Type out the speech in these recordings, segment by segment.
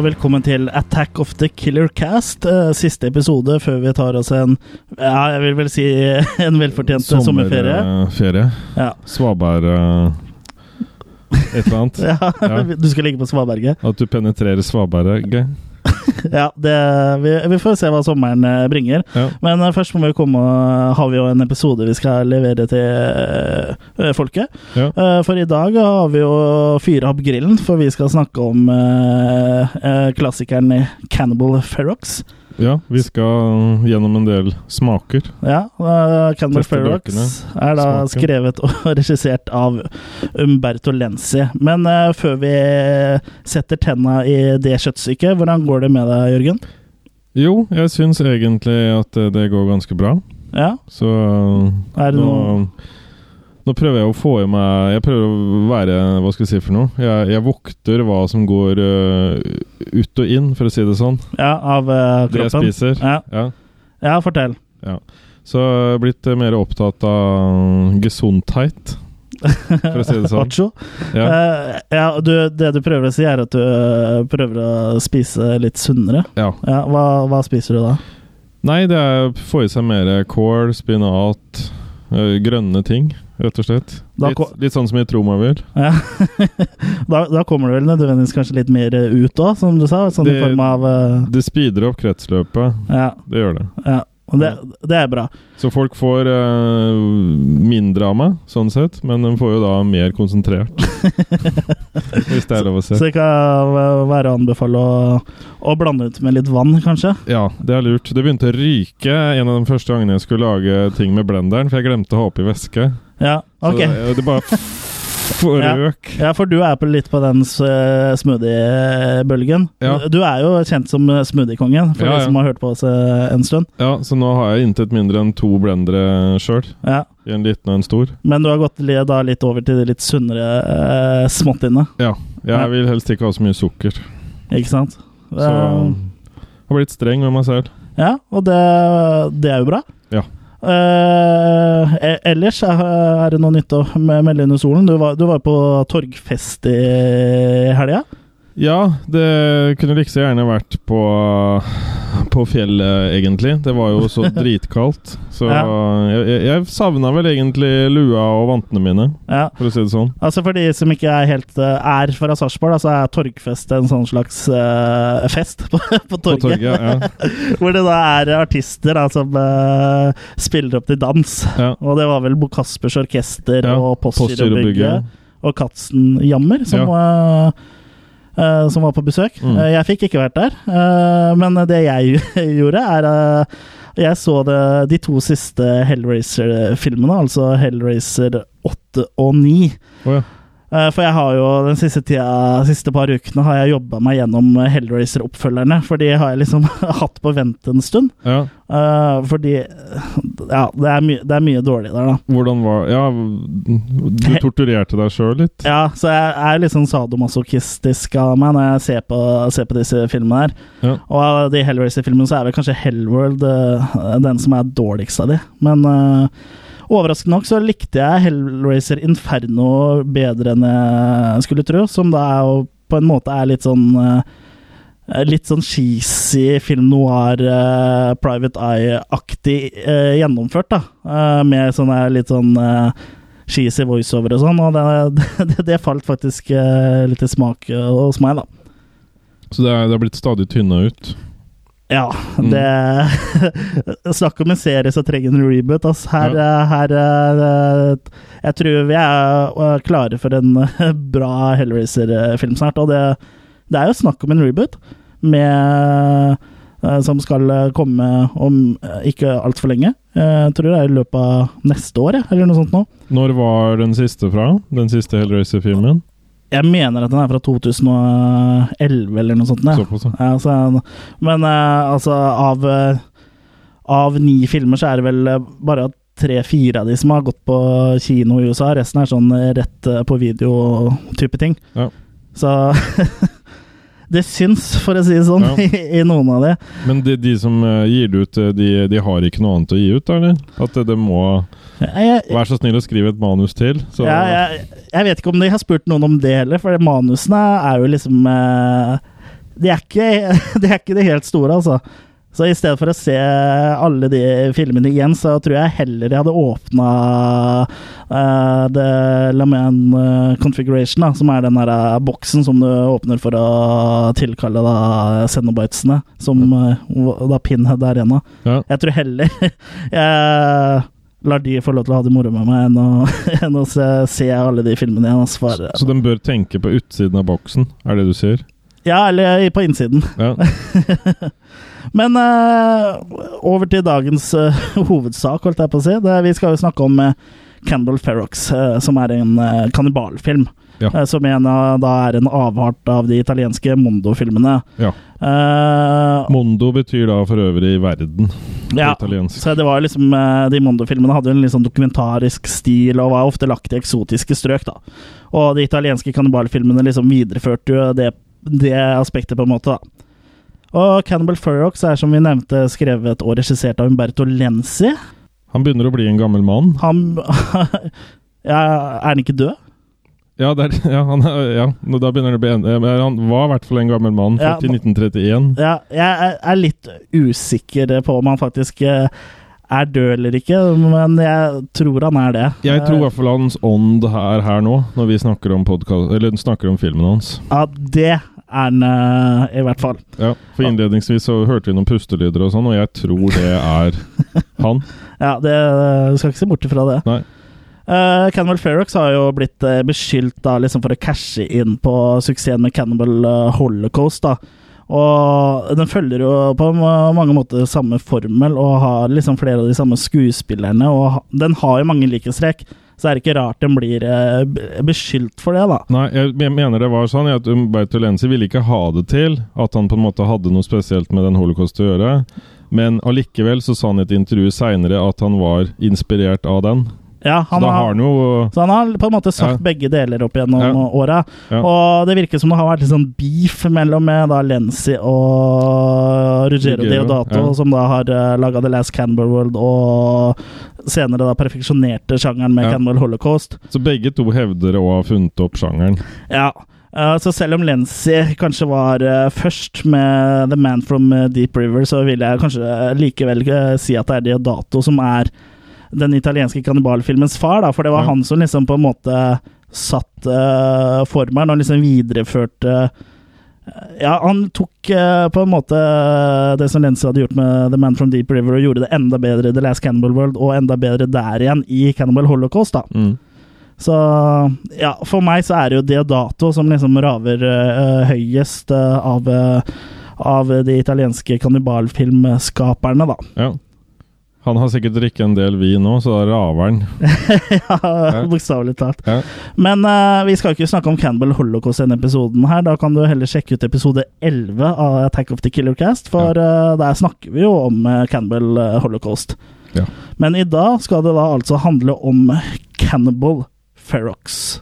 Og velkommen til Attack of the Killer Cast. eh, Siste episode før vi tar oss en Ja, jeg vil vel si en velfortjent sommerferie. Sommerferie. Ja. Svaberg eh, Et eller annet. ja. Ja. Du skal ligge på Svaberget? At du penetrerer svaberget. Ja, det, vi, vi får se hva sommeren eh, bringer. Ja. Men eh, først må vi komme Har vi jo en episode vi skal levere til eh, folket. Ja. Uh, For i dag har vi jo fyra opp grillen, for vi skal snakke om eh, eh, klassikeren Cannibal Ferox. Ja, vi skal gjennom en del smaker. Ja, uh, Cannibal Teste er da smaken. skrevet og regissert av Umberto Lenzi. Men uh, før vi setter tenna i det kjøttstykket, hvordan går det med deg, Jørgen? Jo, jeg syns egentlig at det går ganske bra. Ja, Så er det nå, noe nå prøver jeg å få i meg Jeg prøver å være Hva skal jeg si for noe? Jeg, jeg vokter hva som går uh, ut og inn, for å si det sånn. ja, av kroppen Det jeg spiser. Ja. Ja. ja, fortell. Så jeg er blitt eh, mer opptatt av gesundheit, for å si det sånn. Ja. uh, ja, du, det du prøver å si, er at du eh, prøver å spise litt sunnere. ja. Ja, hva, hva spiser du da? Nei, det er å få i seg mer kål, spinat, grønne ting, rett og slett. Litt, litt sånn som jeg tror man vil. Ja. da, da kommer det vel nødvendigvis kanskje litt mer ut òg, som du sa? Sånn i form av uh... Det speeder opp kretsløpet. Ja. Det gjør det. ja. Det, det er bra. Så folk får uh, mindre av meg, sånn sett, men de får jo da mer konsentrert. Hvis det er lov å Så det kan være å anbefale å, å blande ut med litt vann, kanskje. Ja, det er lurt. Det begynte å ryke en av de første gangene jeg skulle lage ting med blenderen, for jeg glemte å ha oppi væske. Ja, Så ok. det, det bare Ja. røk. Ja, for du er på litt på den eh, smoothie-bølgen. Ja. Du er jo kjent som eh, smoothiekongen, for Ja, de som har hørt på oss eh, en stund. Ja, så nå har jeg intet mindre enn to blendere sjøl. Ja. En liten og en stor. Men du har gått da litt over til de litt sunnere eh, småttiene, Ja. Jeg vil helst ikke ha så mye sukker. ikke sant? Så Eh, jeg har blitt streng med meg selv. Ja, og det, det er jo bra. Ja. E- ellers er, det noe nytt å me- melde under solen. Du var, du på torgfest i helga. Ja, det kunne like så gjerne vært på, på fjellet, egentlig. Det var jo så dritkaldt. Så Ja. jeg, jeg, savna vel egentlig lua og vantene mine, Ja. for å si det sånn. Altså For de som ikke er helt eh, er fra Sarpsborg, så er torgfest en sånn slags uh, fest på, på På torget. torget. Ja. Hvor det da er artister da, som uh, spiller opp til dans. Ja. Og det var vel Bo Kaspers Orkester Ja, og Postgirobygget og Katzen Jammer som, var, eh, som var på besøk. Mm. Eh, jeg fikk ikke vært der, eh, men det jeg gjorde, er eh, Jeg så det, de to siste Hellraiser-filmene, altså Hellraiser 8 og 9. Oh, ja. Eh, For jeg har jo den siste tida, siste par ukene har jeg jobba meg gjennom Hellraiser-oppfølgerne, for de har jeg liksom hatt på vent en stund. ja. Uh, fordi Ja, det er, my det er mye dårlig der, da. Hvordan var Ja, du torturerte deg sjøl litt? Ja, så jeg er litt sånn sadomasochistisk av meg når jeg ser på, ser på disse filmene her. Ja. Og av de Hellraiser-filmene så er vel kanskje Hellworld uh, den som er dårligst av de. Men eh, overraskende nok så likte jeg Hellraiser Inferno bedre enn jeg skulle tro, som da er på en måte er litt sånn eh, Litt sånn cheesy film noir, uh, Private Eye-aktig uh, gjennomført, da. Uh, med sånne litt sånn cheesy voiceover og sånn, og det, det, det falt faktisk litt i smak hos meg, da. Så det er, det er blitt stadig tynna ut? Ja, Mm. det Snakk om en serie som trenger en reboot. Altså, Her, ja. her eh, Jeg tror vi er eh, klare for en eh, bra Hellraiser-film snart. Og det, det er jo snakk om en reboot med eh, som skal eh, komme om eh, ikke altfor lenge. Eh, Jeg tror det er i løpet av neste år, eller noe sånt nå. Når var den siste fra? Den siste Hellraiser-filmen? Jeg mener at den er fra 2011 eller noe sånt. Ja. Såpass, ja. Ja, så, men eh, altså, av, eh, av ni filmer så er det vel eh, bare tre-fire av de som har gått på kino i USA. Resten er sånn rett på video-type ting. Ja. Så det syns, for å si det sånn, Ja. i, i noen av de. Men de, de som eh, gir det ut, eh, de, de har ikke noe annet å gi ut, eller? At det, det må Jeg, Vær så snill å skrive et manus til. Så, ja, jeg, jeg vet ikke om de har spurt noen om det heller, for manusene er jo liksom eh, de er, ikke, de er ikke det helt store, altså. Så i stedet for å se alle de filmene igjen, så tror jeg heller jeg hadde åpna uh, The Laman uh, Configuration, da, som er den der uh, boksen som du åpner for å tilkalle da Xenobitesene, som uh, da Pinhead er en av. Ja. Jeg tror heller jeg lar de få lov til å ha det moro med meg, enn å, enn å se, se alle de filmene igjen. Altså, for, Så de bør tenke på utsiden av boksen, er det du sier? ja, eller på innsiden. Ja. Men eh, over til dagens eh, hovedsak, holdt jeg på å si. Det, vi skal jo snakke om Ferrox, Ferox, eh, som er en kannibalfilm. Ja. som en, da er en avart av de italienske Mondo-filmene. ja. Uh, Mondo betyr da for øvrig verden på ja, italiensk. så det var liksom De Mondo-filmene hadde en litt sånn dokumentarisk stil og var ofte lagt i eksotiske strøk. da. Og de italienske kannibalfilmene liksom videreførte jo det, det aspektet, på en måte. da. Og Cannibal Furrox' er som vi nevnte skrevet og regissert av Umberto Lenzi. Han begynner å bli en gammel mann. Han ja, Er han ikke død? Ja, der, ja, han, ja, da begynner det å bli en, eh, Han var i hvert fall en gammel mann, født i 1931. Ja, jeg er- litt usikker på om han faktisk eh, er død eller ikke, men jeg tror han er det. Jeg tror i hvert fall hans ånd er her nå, når vi snakker om, podcast, eller snakker om filmen hans. Ja, det han eh, i hvert fall. Ja, for Innledningsvis så hørte vi noen pustelyder og sånn, og jeg tror det er han. Ja, det du skal ikke se bort ifra det. Nei. Uh, Cannibal Ferox har jo blitt uh, beskyldt da, liksom for å cashe inn på suksessen med Cannibal Holocaust. da. Og den følger jo på mange måter samme formel og har liksom flere av de samme skuespillerne. Og den har jo mange likhetstrekk, så er det ikke rart den blir eh, beskyldt for det, da. Nei, jeg mener det var sånn at Umberto Lenzi ville ikke ha det til at han på en måte hadde noe spesielt med den holocaust å gjøre. Men allikevel så sa han i et intervju seinere at han var inspirert av den. Ja, Så da har han Så han har på en måte sagt Ja. begge deler opp gjennom Ja. åra. Ja. Og det virker som det har vært litt sånn beef mellom eh, da Lenzi og Ruggero Deodato, ja. som da har uh, laga The Last Canberra World og senere da perfeksjonerte sjangeren med Ja. Canberra Holocaust. Så begge to hevder å ha funnet opp sjangeren. Ja. Uh, så selv om Lenzi kanskje var uh, først med The Man from eh, Deep River, så vil jeg kanskje eh, likevel eh, si at det er Deodato som er den italienske kannibalfilmens far, da, for det var han som liksom på en måte satt uh, formelen og liksom videreførte eh, ja, han tok uh, på en måte det som Lenzi hadde gjort med The Man from Deep River, og gjorde det enda bedre i The Last Cannibal World, og enda bedre der igjen i Cannibal Holocaust. da. Mm. Så ja, for meg så er det jo Deodato som liksom raver uh, høyest uh, av, uh, av de italienske kannibalfilmskaperne, da. Ja. Han har sikkert drikket en del vin nå, så da raver han. ja, Bokstavelig talt. Ja. Men uh, vi skal ikke snakke om Cannibal Holocaust i denne episoden her. Da kan du heller sjekke ut episode 11 av Attack of the Killer Cast, for eh, der snakker vi jo om uh, Cannibal eh, Holocaust. Ja. Men i dag skal det da altså handle om Cannibal Ferox.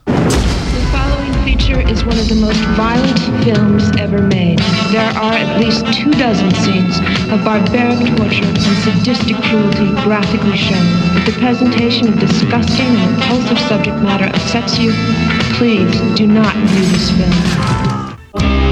Feature is one of the most violent films ever made. There are at least two dozen scenes of barbaric torture and sadistic cruelty graphically shown. If the presentation of disgusting and repulsive subject matter upsets you, please do not view this film.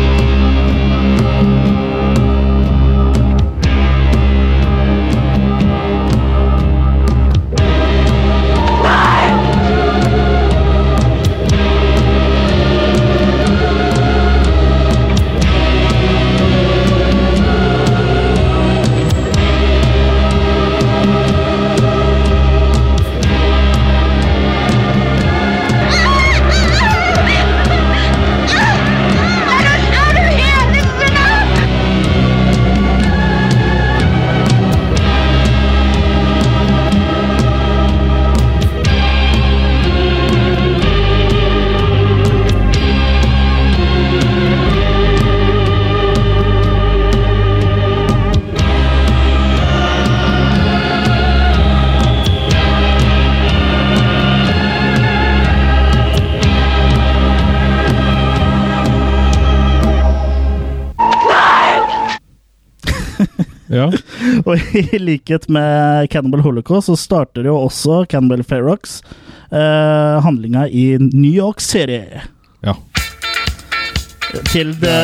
Og i likhet med Cannibal Holocaust så starter jo også Cannibal Ferox eh, handlinga i New York City. ja. til de,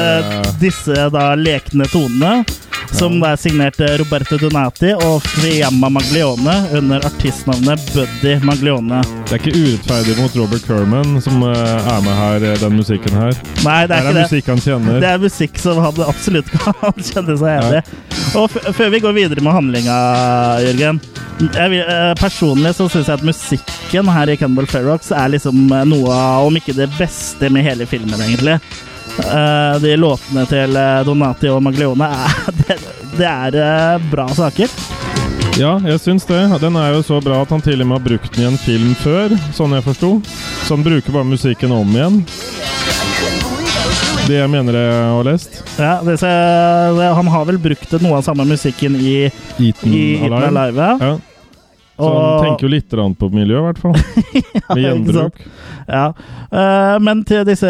disse da lekne tonene. Som er signert eh, Roberto Donati og Friamma Maglione under artistnavnet Buddy Maglione. Det er ikke urettferdig mot Robert Kerman, som eh, er med her, eh, den musikken her. Nei, det er Her er musikk han kjenner. Det er musikk som han absolutt kan kjenne seg enig i. Og før vi går videre med handlinga, Jørgen vil, Personlig så syns jeg at musikken her i Cannibal Ferrox er liksom noe av, om ikke det beste med hele filmen, egentlig. Eh, de låtene til eh, Donati og Maglione det, det er eh, bra saker. Ja, jeg syns det. Den er jo så bra at han til og med har brukt den i en film før, sånn jeg forsto. Så han bruker bare musikken om igjen. Det jeg mener jeg har lest. Ja, det, så, det, han har vel brukt noe av samme musikken i, Eaten i Eaten Alive. Alive. Ja. Ja, så han tenker jo litt på miljø, i hvert fall. Med gjenbruk. Ja, Uh, men til disse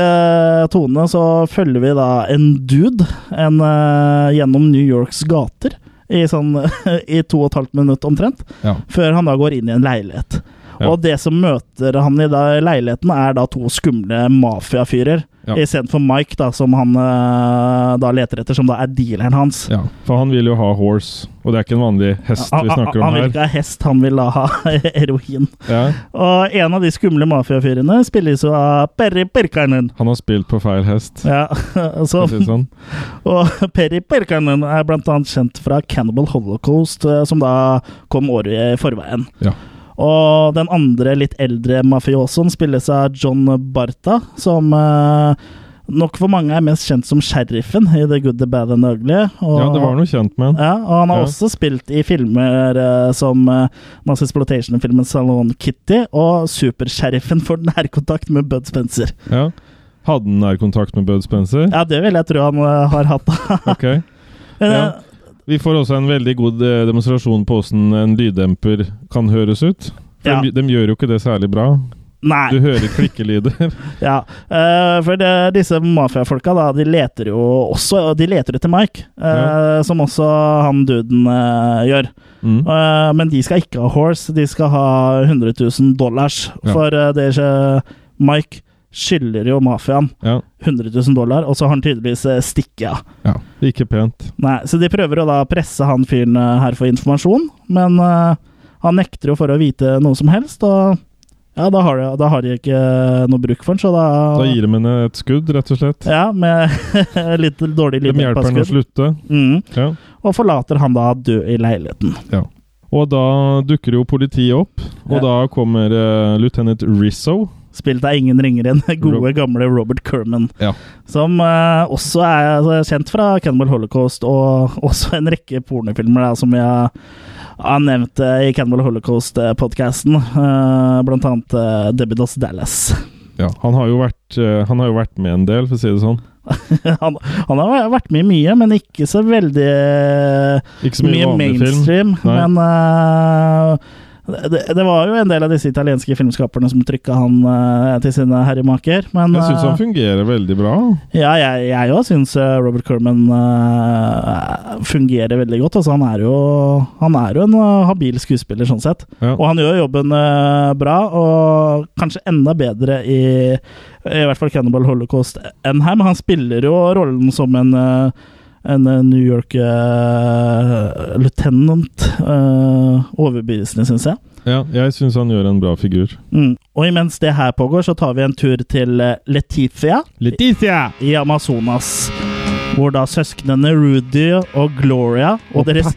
tonene så følger vi da en dude en, uh, gjennom New Yorks gater i, sånn, i to og et halvt minutt omtrent, Ja. før han da går inn i en leilighet. Ja. Og det som møter han i da, leiligheten, er da to skumle mafiafyrer. Ja. Istedenfor Mike, da, som han eh, da leter etter, som da er dealeren hans. ja. For han vil jo ha horse, og det er ikke en vanlig hest ja, vi snakker om her. han vil ikke ha hest, han vil da ha heroin. Ja. Og en av de skumle mafiafyrene spilles jo av Perry Pirkanen. Han har spilt på feil hest, Ja, så, sånn. og Perry Pirkanen er blant annet kjent fra Cannibal Holocaust, eh, som da kom året i forveien. Ja. Og den andre, litt eldre mafiosoen spilles av John Barta, som eh, nok for mange er mest kjent som sheriffen i The Good, The Bad and The Ugly. Og, Ja, det var noe kjent med ja, og han har Ja. også spilt i filmer eh, som uh, Mass Exploitation-filmen Salon Kitty og Supersheriffen for nærkontakt med Bud Spencer. Ja. Hadde han nærkontakt med Bud Spencer? Ja, det vil jeg tro han uh, har hatt. Ok. Men, Ja. Vi får også en veldig god eh, demonstrasjon på hvordan en lyddemper kan høres ut. For Ja. de, de gjør jo ikke det særlig bra. Nei. Du hører klikkelyder. Ja, uh, for det, disse mafiafolka, da, de leter jo også De leter etter Mike, eh, som også han duden uh, gjør. Mm. Men de skal ikke ha horse, de skal ha 100 000 dollars. Ja. For eh, det Mike skylder jo mafiaen Ja. 100 000 dollar, og så har han tydeligvis uh, stikket av. ja. Ikke pent. Nei, så de prøver å da presse han fyren eh, her for informasjon, men uh, han nekter jo for å vite noe som helst, og ja, da har de, da har de ikke noe bruk for han, så da Da gir de henne et skudd, rett og slett. Ja, med litt dårlig De hjelper henne å slutte. Mm. Ja. Og forlater han da død i leiligheten. ja. Og da dukker jo politiet opp, og Ja. da kommer uh, lieutenant Rizzo. Spilt av ingen ringere enn gode, gamle Robert Kerman. Ja. Som uh, også er altså, kjent fra Cannibal Holocaust og også en rekke pornofilmer da, som jeg har nevnt uh, i Cannibal Holocaust-podkasten. blant annet uh, Debbie Doss Dallas. Ja, han har, vært, eh, han har jo vært med en del, for å si det sånn. han, han har vært med i mye, men ikke så veldig Ikke så mye, mye mainstream. Men eh, det, det var jo en del av disse italienske filmskaperne som trykka han uh, til sine herremaker. Men Jeg syns han eh, fungerer veldig bra. ja, jeg òg syns Robert Kerman uh, fungerer veldig godt. Altså, han, er jo, han er jo en uh, habil skuespiller, sånn sett. Ja. Og han gjør jobben eh, bra, og kanskje enda bedre i i hvert fall Cannibal Holocaust enn her. Men han spiller jo rollen som en eh, en eh, New York eh, lieutenant. eh, overbevisende, syns jeg. Ja, jeg syns han gjør en bra figur. Mm. Og imens det her pågår, så tar vi en tur til Letithia Letitia! i Amazonas. Hvor da søsknene Rudy og Gloria og, Og deres,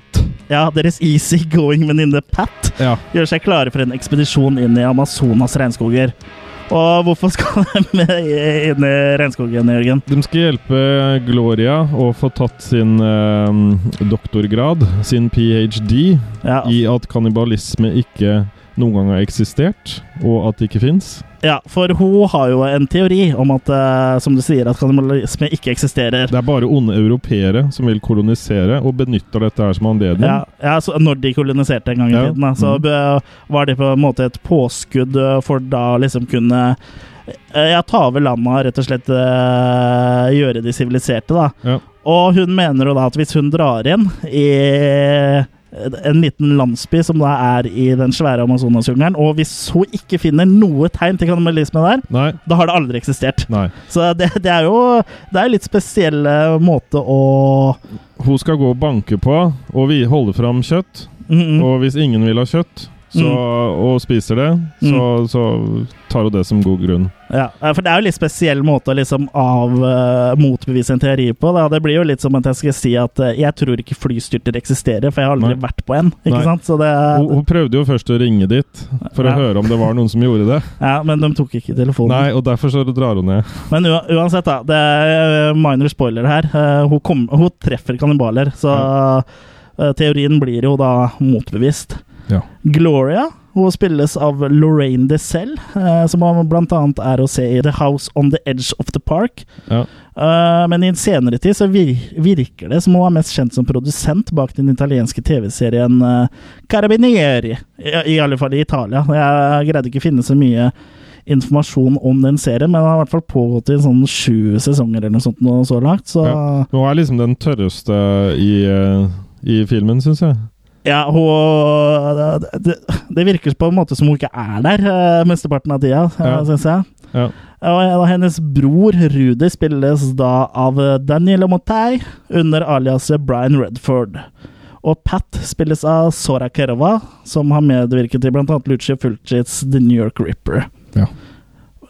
ja, deres easygoing venninne Pat Ja. gjør seg klare for en ekspedisjon inn i Amazonas regnskoger. Og hvorfor skal de inn i regnskogen, Jørgen? De skal hjelpe Gloria å få tatt sin eh, doktorgrad, sin ph.d., Ja, i at kannibalisme ikke noen gang har eksistert, og at det ikke fins. ja, for hun har jo en teori om at, eh, som du sier, at kannibalisme ikke eksisterer. Det er bare onde europeere som vil kolonisere, og benytter dette her som anledning. Ja, ja så Når de koloniserte en gang i Ja. tiden, da, så Mm. var det på en måte et påskudd eh, for da liksom kunne eh, ja, ta over landa, og rett og slett gjøre de siviliserte, da. Ja. Og hun mener jo da at hvis hun drar inn i en liten landsby som da er i den svære Amazonasjungelen. Og hvis hun ikke finner noe tegn til kannibalisme der, Nei. da har det aldri eksistert. Nei. Så det, det er jo Det er litt spesiell måte å Hun skal gå og banke på og vi holde fram kjøtt. mm, mm. Og hvis ingen vil ha kjøtt så, og spiser det, så, så tar hun det som god grunn. Ja, for det er jo litt spesiell måte å liksom av uh, motbevise en teori på. Da. Det blir jo litt som at jeg skal si at uh, jeg tror ikke flystyrter eksisterer, for jeg har aldri Nei. vært på en. Ikke Nei. sant? Så det, Hun, hun prøvde jo først å ringe dit for Ja. å høre om det var noen som gjorde det. ja, men de tok ikke telefonen. Nei, og derfor så drar hun ned. Men uansett, da. Det er eh, minor spoiler her. Uh, hun, kom, hun treffer kannibaler, så teorien blir jo da motbevist. Ja. Gloria hun spilles av Lorraine DeSelle, eh, som blant annet er å se i The House on the Edge of the Park. Ja. Eh, men i en senere tid så vir virker det som hun er mest kjent som produsent bak den italienske TV-serien uh, Carabinieri, I, i alle fall i Italia. Jeg greide ikke å finne så mye informasjon om den serien, men den har i hvert fall pågått i sånn sju sesonger eller noe sånt nå så langt. Så Ja. Hun er liksom den tørreste i, eh, i filmen, syns jeg. Ja, hun det, det, virker på en måte som hun ikke er der uh, mesteparten av tida, Ja. uh, syns jeg. Ja. Og hennes bror, Rudi, spilles da av Daniel Montay under aliaset Brian Redford. Og Pat spilles av Sora Kerova, som har medvirket i bl.a. Lucia Fulchits The New York Ripper. Ja.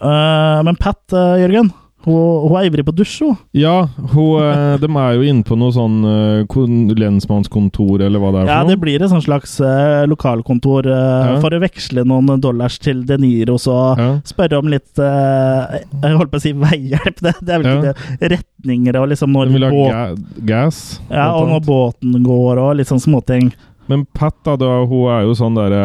Uh, men Pat, uh, Jørgen, hun, hun er ivrig på dusj, hun. Ja, hun, eh, de er jo inne på noe sånn eh, lensmannskontor, eller hva det er for Ja, for det blir et slags uh, lokalkontor uh, Ja. for å veksle noen dollars til De Niro, så Ja. spørre om litt uh, Jeg holdt på å si veihjelp, det, det er vel ikke det. Retninger og liksom når De vil ha ga gas. ja, og når båten går og litt sånn småting. Men Pat, da, da, hun er jo sånn derre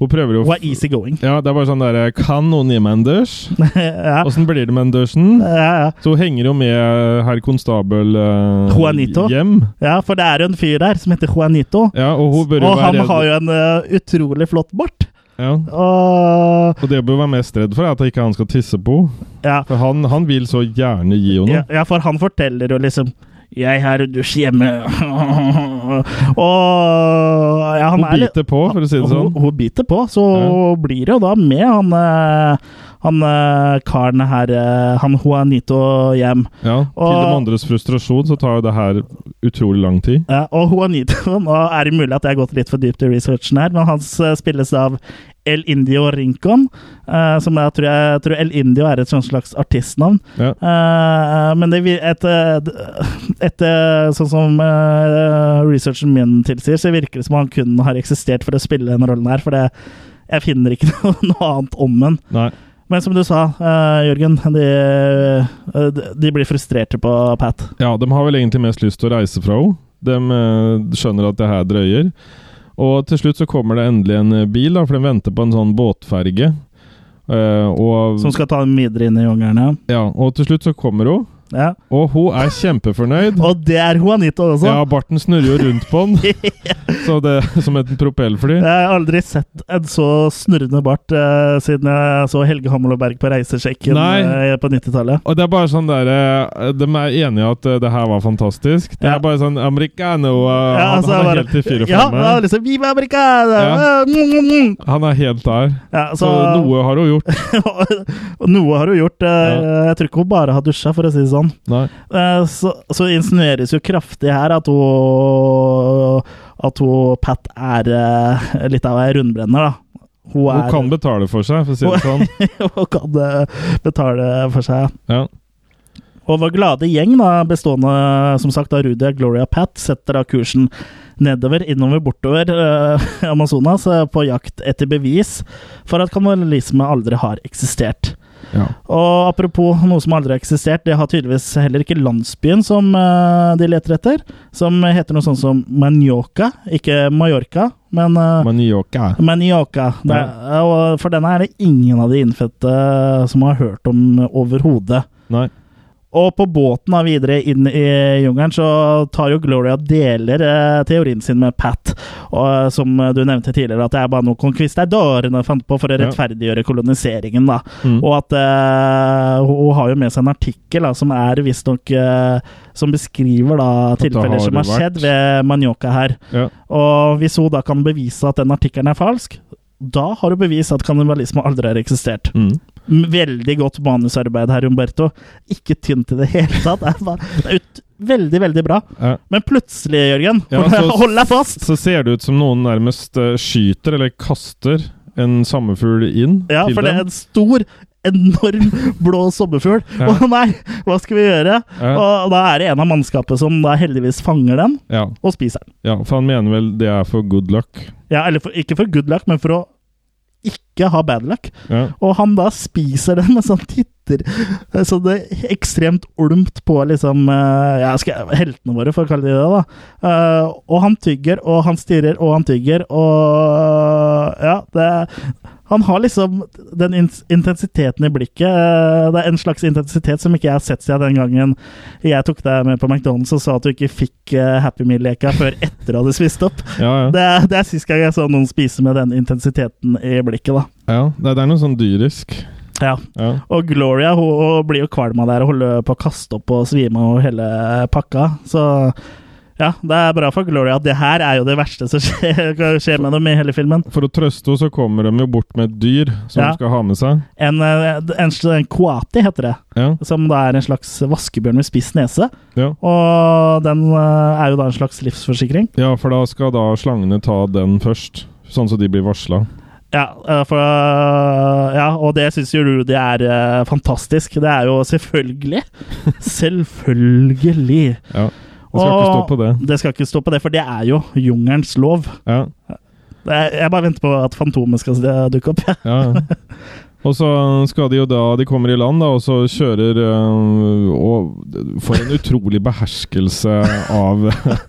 Hun prøver jo Hun er easy going. Ja, det er bare sånn derre Kan noen gi meg en dusj? ja. Åssen blir det med en dusjen? Ja, ja. Så hun henger jo med herr konstabel eh, Juanito. hjem. ja, for det er jo en fyr der som heter Juanito. Ja, og hun bør jo Og være han redd. har jo en uh, utrolig flott bart. Ja. Og Og det bør være mest redd for, er at ikke han skal tisse på henne. ja, For han, han vil så gjerne gi henne ja, ja, for han forteller jo liksom jeg har dusj hjemme. og ja, han Hun er biter på, for å si det sånn. Hun, hun biter på, så blir det jo da med han, eh, han eh, karen her, eh, han Juanito hjem. Ja, Til de andres frustrasjon så tar jo det her utrolig lang tid. Ja, og Juanito Nå er det mulig at jeg har gått litt for dypt i researchen her, men han eh, spilles av El Indio Rincon, Uh, som jeg tror, jeg tror El Indio er et sånt slags artistnavn. Ja. Uh, men det, etter, et, et, eh, sånn som uh, researchen min tilsier, så virker det som han kun har eksistert for å spille den rollen her, for det, jeg finner ikke noe, noe annet om den. Men som du sa, uh, Jørgen, de, uh, de blir frustrerte på Pat. Ja, de har vel egentlig mest lyst til å reise fra henne. De uh, skjønner at det her drøyer. Og til slutt så kommer det endelig en eh, bil, da, for de venter på en sånn båtferge. Eh, og, Som skal ta dem videre inn i jungelen, ja. ja, og til slutt så kommer hun, ja. og hun er kjempefornøyd. Og det er Juanito også. Ja, barten snurrer jo rundt på den, så det, som et propellfly. Jeg har aldri sett en så snurrende bart eh, siden jeg så Helge Hammerberg på Reisesjekken eh, på 90-tallet. Og det er bare sånn der, eh, De er enige at eh, det her var fantastisk. Det Ja. er bare sånn Americano uh, Ja, han, altså, han er bare- helt i fyr og flamme. ja, liksom Viva Americana! Ja. Mm, mm, mm. Han er helt der. Ja, Så så, noe har hun gjort. noe har hun gjort. eh, Jeg tror ikke hun bare har dusja, for å si det sånn. Eh, Så, så insinueres jo kraftig her at hun At hun Pat er eh, litt av ei rundbrenner, da. Hun, Hun er, kan betale for seg, for å si det sånn. hun kan eh, betale for seg. Ja. Og vår glade gjeng, da, bestående som sagt av Rudia, Gloria Pat, setter da kursen nedover, innover, bortover eh, Amazonas på jakt etter bevis for at kannibalisme aldri har eksistert. Ja. Og apropos noe som aldri har eksistert, det har tydeligvis heller ikke landsbyen som eh, de leter etter, som heter noe sånt som Manioca, ikke Mallorca, men uh, Manioca. Manioca. Det, for denne er det ingen av de innfødte som har hørt om overhodet. Nei. Og på båten da videre inn i jungelen så tar jo Gloria deler eh, teorien sin med Pat, og, eh, som du nevnte tidligere, at det er bare noe conquistadorene fant på for å rettferdiggjøre koloniseringen. da. Mm. Og at eh, hun har jo med seg en artikkel da, som er visstnok eh, Som beskriver da tilfeller har som har skjedd ved Manioca her. Ja. Og hvis hun da kan bevise at den artikkelen er falsk, da har hun bevist at kannibalisme aldri har eksistert. Mm. Veldig godt manusarbeid her, Umberto. Ikke tynt i det hele tatt. Det er, bare, det er ut, veldig, veldig bra. Ja. Men plutselig, Jørgen, Ja, så- hold deg fast! Så ser det ut som noen nærmest eh, skyter eller kaster en sommerfugl inn Ja, til for det er en stor, enorm blå sommerfugl. Ja. Å nei, hva skal vi gjøre? Ja. Og da er det en av mannskapet som da heldigvis fanger den, Ja, og spiser den. ja, for han mener vel det er for good luck. Ja, eller for, ikke for good luck, men for å ikke ha bad luck. Ja. Og han da spiser den mens han titter så det er ekstremt olmt på liksom eh, ja, skal, jeg- heltene våre, for å kalle de det. da. Uh, og han tygger, og han stirrer, og han tygger, og ja, det Han har liksom den intensiteten i blikket. eh, det er en slags intensitet som ikke jeg har sett siden den gangen jeg tok deg med på McDonald's og sa at du ikke fikk eh, Happy Meal-leka før etter du hadde spist opp. Ja, ja. Det, er- det er sist gang jeg så noen spise med den intensiteten i blikket, da. ja det, det er noe sånn dyrisk. Ja. Ja. Og Gloria hun, hun blir jo kvalm av det her og holder på å kaste opp og svime og hele pakka. Så ja, det er bra for Gloria at det her er jo det verste som skjer, skjer med dem i hele filmen. For å trøste henne så kommer de jo bort med et dyr som Ja. de skal ha med seg. En, en, en, en koati heter det, Ja, som da er en slags vaskebjørn med spiss nese. ja. Og den eh, er jo da en slags livsforsikring. ja, for da skal da slangene ta den først. Sånn så de blir varsla. Ja, eh, for, eh, ja, og det syns jo Rudy er eh, fantastisk. Det er jo selvfølgelig Selvfølgelig. Ja. Det skal ikke stå på det. Det skal ikke stå på det, for det er jo jungelens lov. Ja, jeg bare venter på at Fantomet skal dukke opp. Ja. ja. Og så skal de jo da De kommer i land, da, og så kjører øh, Og får en utrolig beherskelse av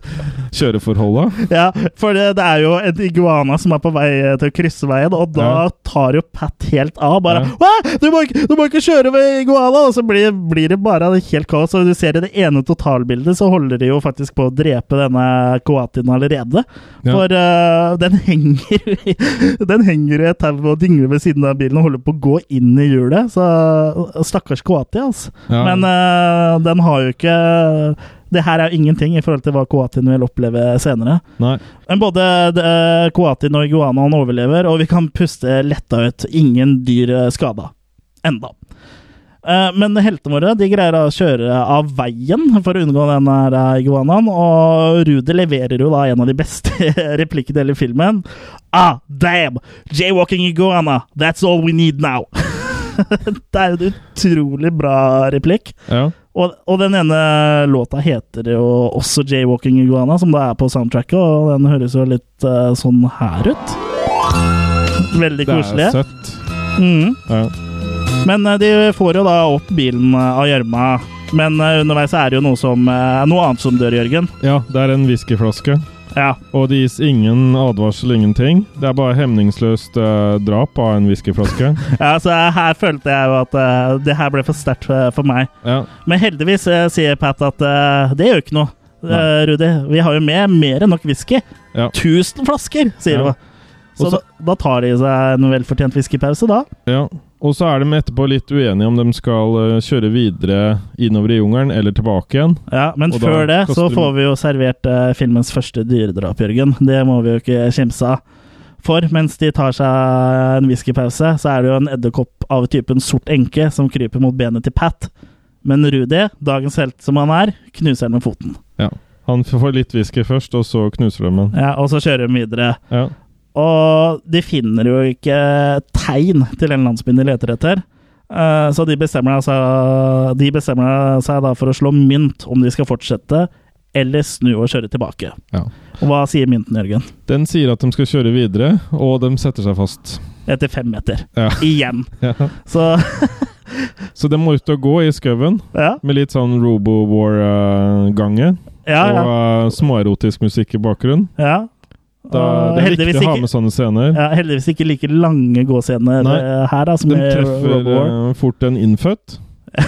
kjøreforholda. Ja, for det, det er jo en iguana som er på vei til å krysse veien, og da Ja. tar jo Pat helt av. Bare Ja. «Hæ? du, må ikke, 'Du må ikke kjøre ved iguana!' Og så blir, blir det bare helt kaos. Og du ser i det ene totalbildet, så holder de jo faktisk på å drepe denne koatien allerede. Ja. For øh, den henger Den henger i et tau og dingler ved siden av bilen og holder på å gå inn i hjulet. Så stakkars koati, altså. Ja. Men uh, den har jo ikke Det her er jo ingenting i forhold til hva koatien vil oppleve senere. Nei. Men både eh, koatien og iguanaen overlever, og vi kan puste letta ut. Ingen dyr eh, skada. Enda. Eh, Men heltene våre de greier å kjøre av veien for å unngå den her eh, iguanaen. Og Rude leverer jo da en av de beste replikkene i hele filmen. Ah, damn! Jaywalking iguana! That's all we need now! det er en utrolig bra replikk. Ja. Og, og den ene låta heter jo også Jaywalking Iguana, som da er på soundtracket, og den høres jo litt uh, sånn her ut. Veldig koselig. Det er søtt. Mm. Ja. Men eh, de får jo da opp bilen eh, av gjørma. Men eh, underveis er det jo noe, som, noe annet som dør, Jørgen. ja, det er en whiskyflaske. Ja. Og det gis ingen advarsel, ingenting. Det er bare hemningsløst eh, drap av en whiskyflaske. ja, så her følte jeg jo at uh, det her ble for sterkt for, for meg. Ja. Men heldigvis uh, sier Pat at det gjør ikke noe. Uh, Rudi, vi har jo med mer enn nok whisky. Ja. 1000 flasker, sier Ja. hun. Så Også, da, da tar de seg en velfortjent whiskypause, da. ja. Og så er de etterpå litt uenige om de skal eh, kjøre videre innover i jungelen eller tilbake igjen. Ja, Men Og før det så får vi jo servert eh, filmens første dyredrap, Jørgen. Det må vi jo ikke kimse av. For mens de tar seg en whiskypause, så er det jo en edderkopp av typen sort enke som kryper mot benet til Pat. Men Rudy, dagens helt som han er, knuser den med foten. Ja. Han får litt whisky først, og så knuser de den. Ja, Og så kjører de videre. Ja. Og de finner jo ikke tegn til den landsbyen de leter etter. Eh, Så de bestemmer, altså, de bestemmer seg da for å slå mynt om de skal fortsette eller snu og kjøre tilbake. Ja. Og hva sier mynten, Jørgen? Den sier at de skal kjøre videre, og de setter seg fast. Etter fem meter. Ja. Igjen. Ja. Så Så de må ut og gå i skauen med litt sånn Robo-War-gange. Ja, ja. Og eh, småerotisk musikk i bakgrunnen. ja. Da, det er viktig å ha med sånne scener. ja, heldigvis ikke like lange gåscener Nei. eh, her, da, som De treffer eh, fort en innfødt.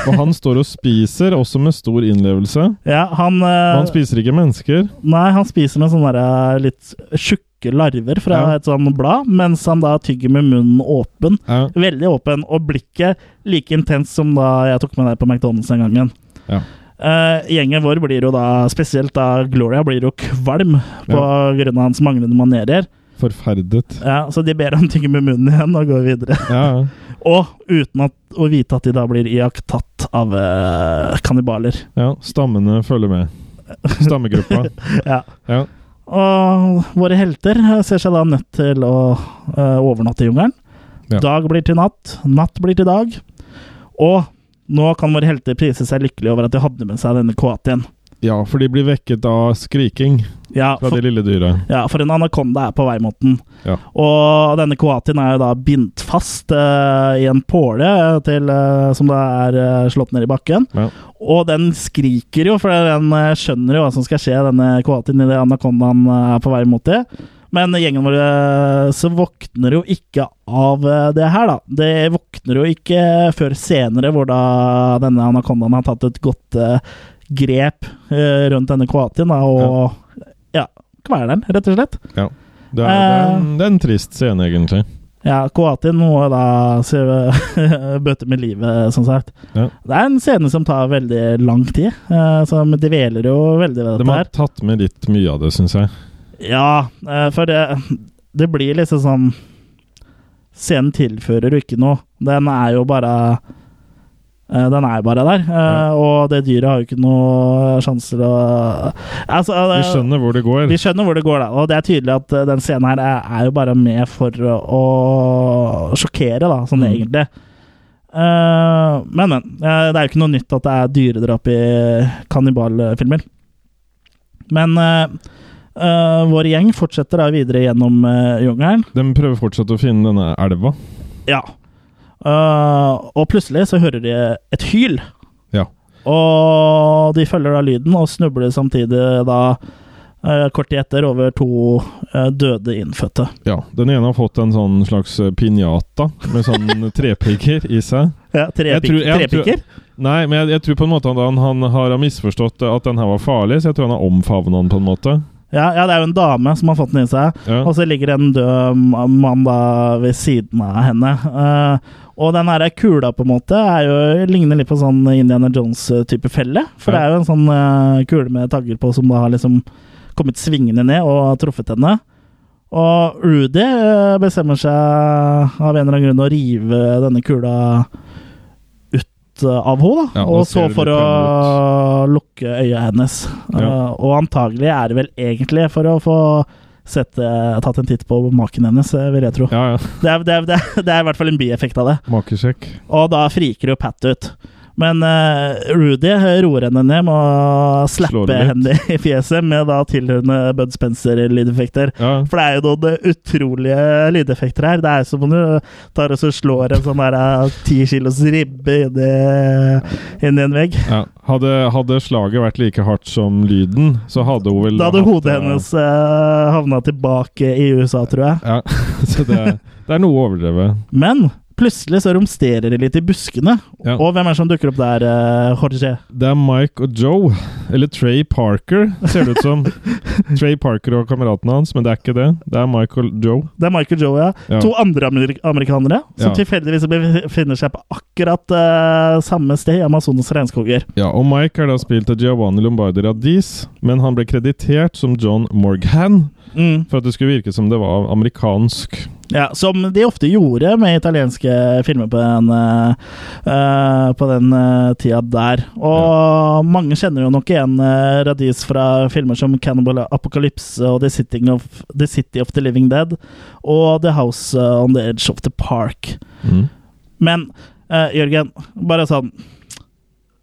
Og han står og spiser, også med stor innlevelse. Ja, han, eh, han spiser ikke mennesker. Nei, han spiser med sånne der, litt tjukke larver fra Ja. et sånt blad, mens han da tygger med munnen åpen. Ja. Veldig åpen, og blikket like intenst som da jeg tok med deg på McDonald's den gangen. Ja. Eh, gjengen vår blir jo da, spesielt da Gloria, blir jo kvalm på grunn av hans manglende manerer. Forferdet. Ja, så de ber om tygge med munnen igjen og gå videre. Ja, ja. Og uten at, å vite at de da blir iakttatt av uh, kannibaler. ja. Stammene følger med. Stammegruppa. Ja. Ja. Og våre helter eh, ser seg da nødt til å uh, overnatte i jungelen. Ja. Dag blir til natt, natt blir til dag. Og nå kan våre helter prise seg lykkelige over at de hadde med seg denne koatien. ja, for de blir vekket av skriking Ja, fra for, det lille dyret. ja, for en anakonda er på vei mot den. Ja. Og denne koatien er jo da bindt fast uh, i en påle til, eh, som da er uh, slått ned i bakken. Ja. Og den skriker jo, for den skjønner jo hva som skal skje, denne koatien idet anakondaen er på vei mot det. Men gjengen vår eh, så våkner jo ikke av eh, det her, da. Det våkner jo ikke før senere, hvor da denne anakondaen har tatt et godt eh, grep rundt denne koatien, da, og ja, kveler den, rett og slett. Det er, det, er en, det er en trist scene, egentlig. Ja, Kroatien må da bøte med livet, som sagt. Ja. Det er en scene som tar veldig lang tid, eh, som dveler jo veldig ved De dette har tatt med litt mye av det, syns jeg. Ja, eh, for det, det blir liksom sånn Scenen tilfører jo ikke noe. Den er jo bare eh, Den er jo bare der. eh, Ja. Og det dyret har jo ikke noe sjanser å altså, Vi skjønner hvor det går. Vi skjønner hvor det går, da. Og det er tydelig at den scenen her er, er jo bare med for å, sjokkere, da, sånn Mm. egentlig. Uh, men, men. det er jo ikke noe nytt at det er dyredrap i kannibalfilmer. Men eh, eh, vår gjeng fortsetter da videre gjennom uh, jungelen. De prøver fortsatt å finne denne elva. Ja. Uh, og plutselig så hører de et hyl. Ja. Og de følger da lyden og snubler samtidig da kort tid etter over to døde innfødte. ja. Den ene har fått en sånn slags pinjata med sånn trepigger i seg. Ja, tre Jeg pik- tror- jeg trepikker? Nei, men jeg, jeg tror på en måte han, han har misforstått at den her var farlig, så jeg tror han har omfavna den på en måte. Ja, ja, det er jo en dame som har fått den i seg. Ja. Og så ligger en død mann da ved siden av henne. Uh, og den her kula på en måte er jo, ligner litt på sånn Indiana Jones-type felle. For det er jo en sånn uh, kule med tagger på som da har liksom kommet svingende ned og truffet henne. Og Rudy eh, bestemmer seg av en eller annen grunn å rive denne kula ut eh, av henne, da. Ja, og så for å lukke øyet hennes. Ja. Uh, og antagelig er det vel egentlig for å få sett, eh, tatt en titt på maken hennes, vil jeg tro. Ja, ja. Det er, det, er, det, er, det er i hvert fall en bieffekt av det. Makesjekk. Og da friker jo Pat ut. Men uh, Rudy roer henne ned med å slappe henne i fjeset med da tilhørende Bud Spencer-lydeffekter. Ja. For det er jo noen utrolige lydeffekter her. Det er som om du tar og så slår en sånn eh, ti kilos ribbe inn i, inn i en vegg. ja. Hadde, hadde slaget vært like hardt som lyden, så hadde hun vel Da hadde hatt, hodet eh, hennes uh, havna tilbake i USA, tror jeg. Ja, så det, det er noe overdrevet. Men plutselig så romsterer de litt i buskene. Ja. Og hvem er det som dukker opp der, Jorge? Det er Mike og Joe, eller Trey Parker, ser det ut som. Trey Parker og kameraten hans, men det er ikke det. Det er Mike og Joe. Det er Michael Joe, ja. Ja. To andre amerik amerikanere som Ja. tilfeldigvis befinner seg på akkurat uh, samme sted i Amazonas regnskoger. Ja, og Mike er da spilt av Giovanni Lombardi Radis, men han ble kreditert som John Morgan Mm. for at det skulle virke som det var amerikansk. Ja, som de ofte gjorde med italienske filmer på den, eh, på den uh, tida der. Og mange kjenner jo nok igjen uh, Radis fra filmer som Cannibal Apocalypse og The, of, the City of the Living Dead og The House on the Edge of the Park. Mm. Men Jørgen, bare sånn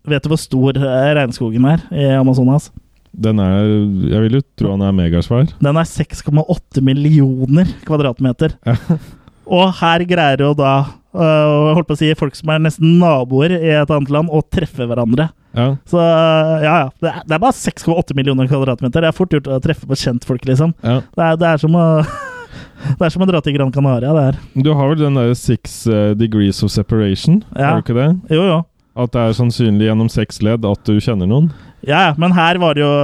Vet du hvor stor regnskogen er i Amazonas? Den er Jeg vil jo tro han er megasvær. Den er 6,8 millioner kvadratmeter. Ja. Og her greier jo da uh, holdt på å si, folk som er nesten naboer i et annet land, å treffe hverandre. Ja. Så ja, ja. Det er, det er bare 6,8 millioner kvadratmeter. Det er fort gjort å treffe på kjentfolk, liksom. ja. Det er, det er som å Det er som å dra til Gran Canaria, det her. Du har vel den der Six eh, Degrees of Separation? Ja. Har du ikke det? Jo, jo. At det er sannsynlig gjennom seks ledd at du kjenner noen? Ja, ja, men her var det jo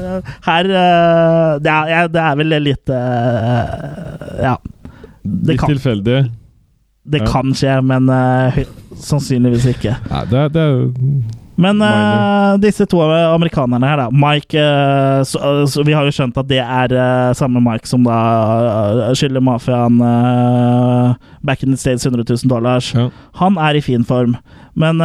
Her eh, det er, ja, det er vel litt eh, Ja. Det Litt tilfeldig? det kan skje, men eh, sannsynligvis ikke. Nei, det, det er jo Men uh, disse to amerikanerne her, da. Mike eh, så, så Vi har jo skjønt at det er samme Mike som da skylder mafiaen back in the States 100 000 dollars. Ja. Han er i fin form. Men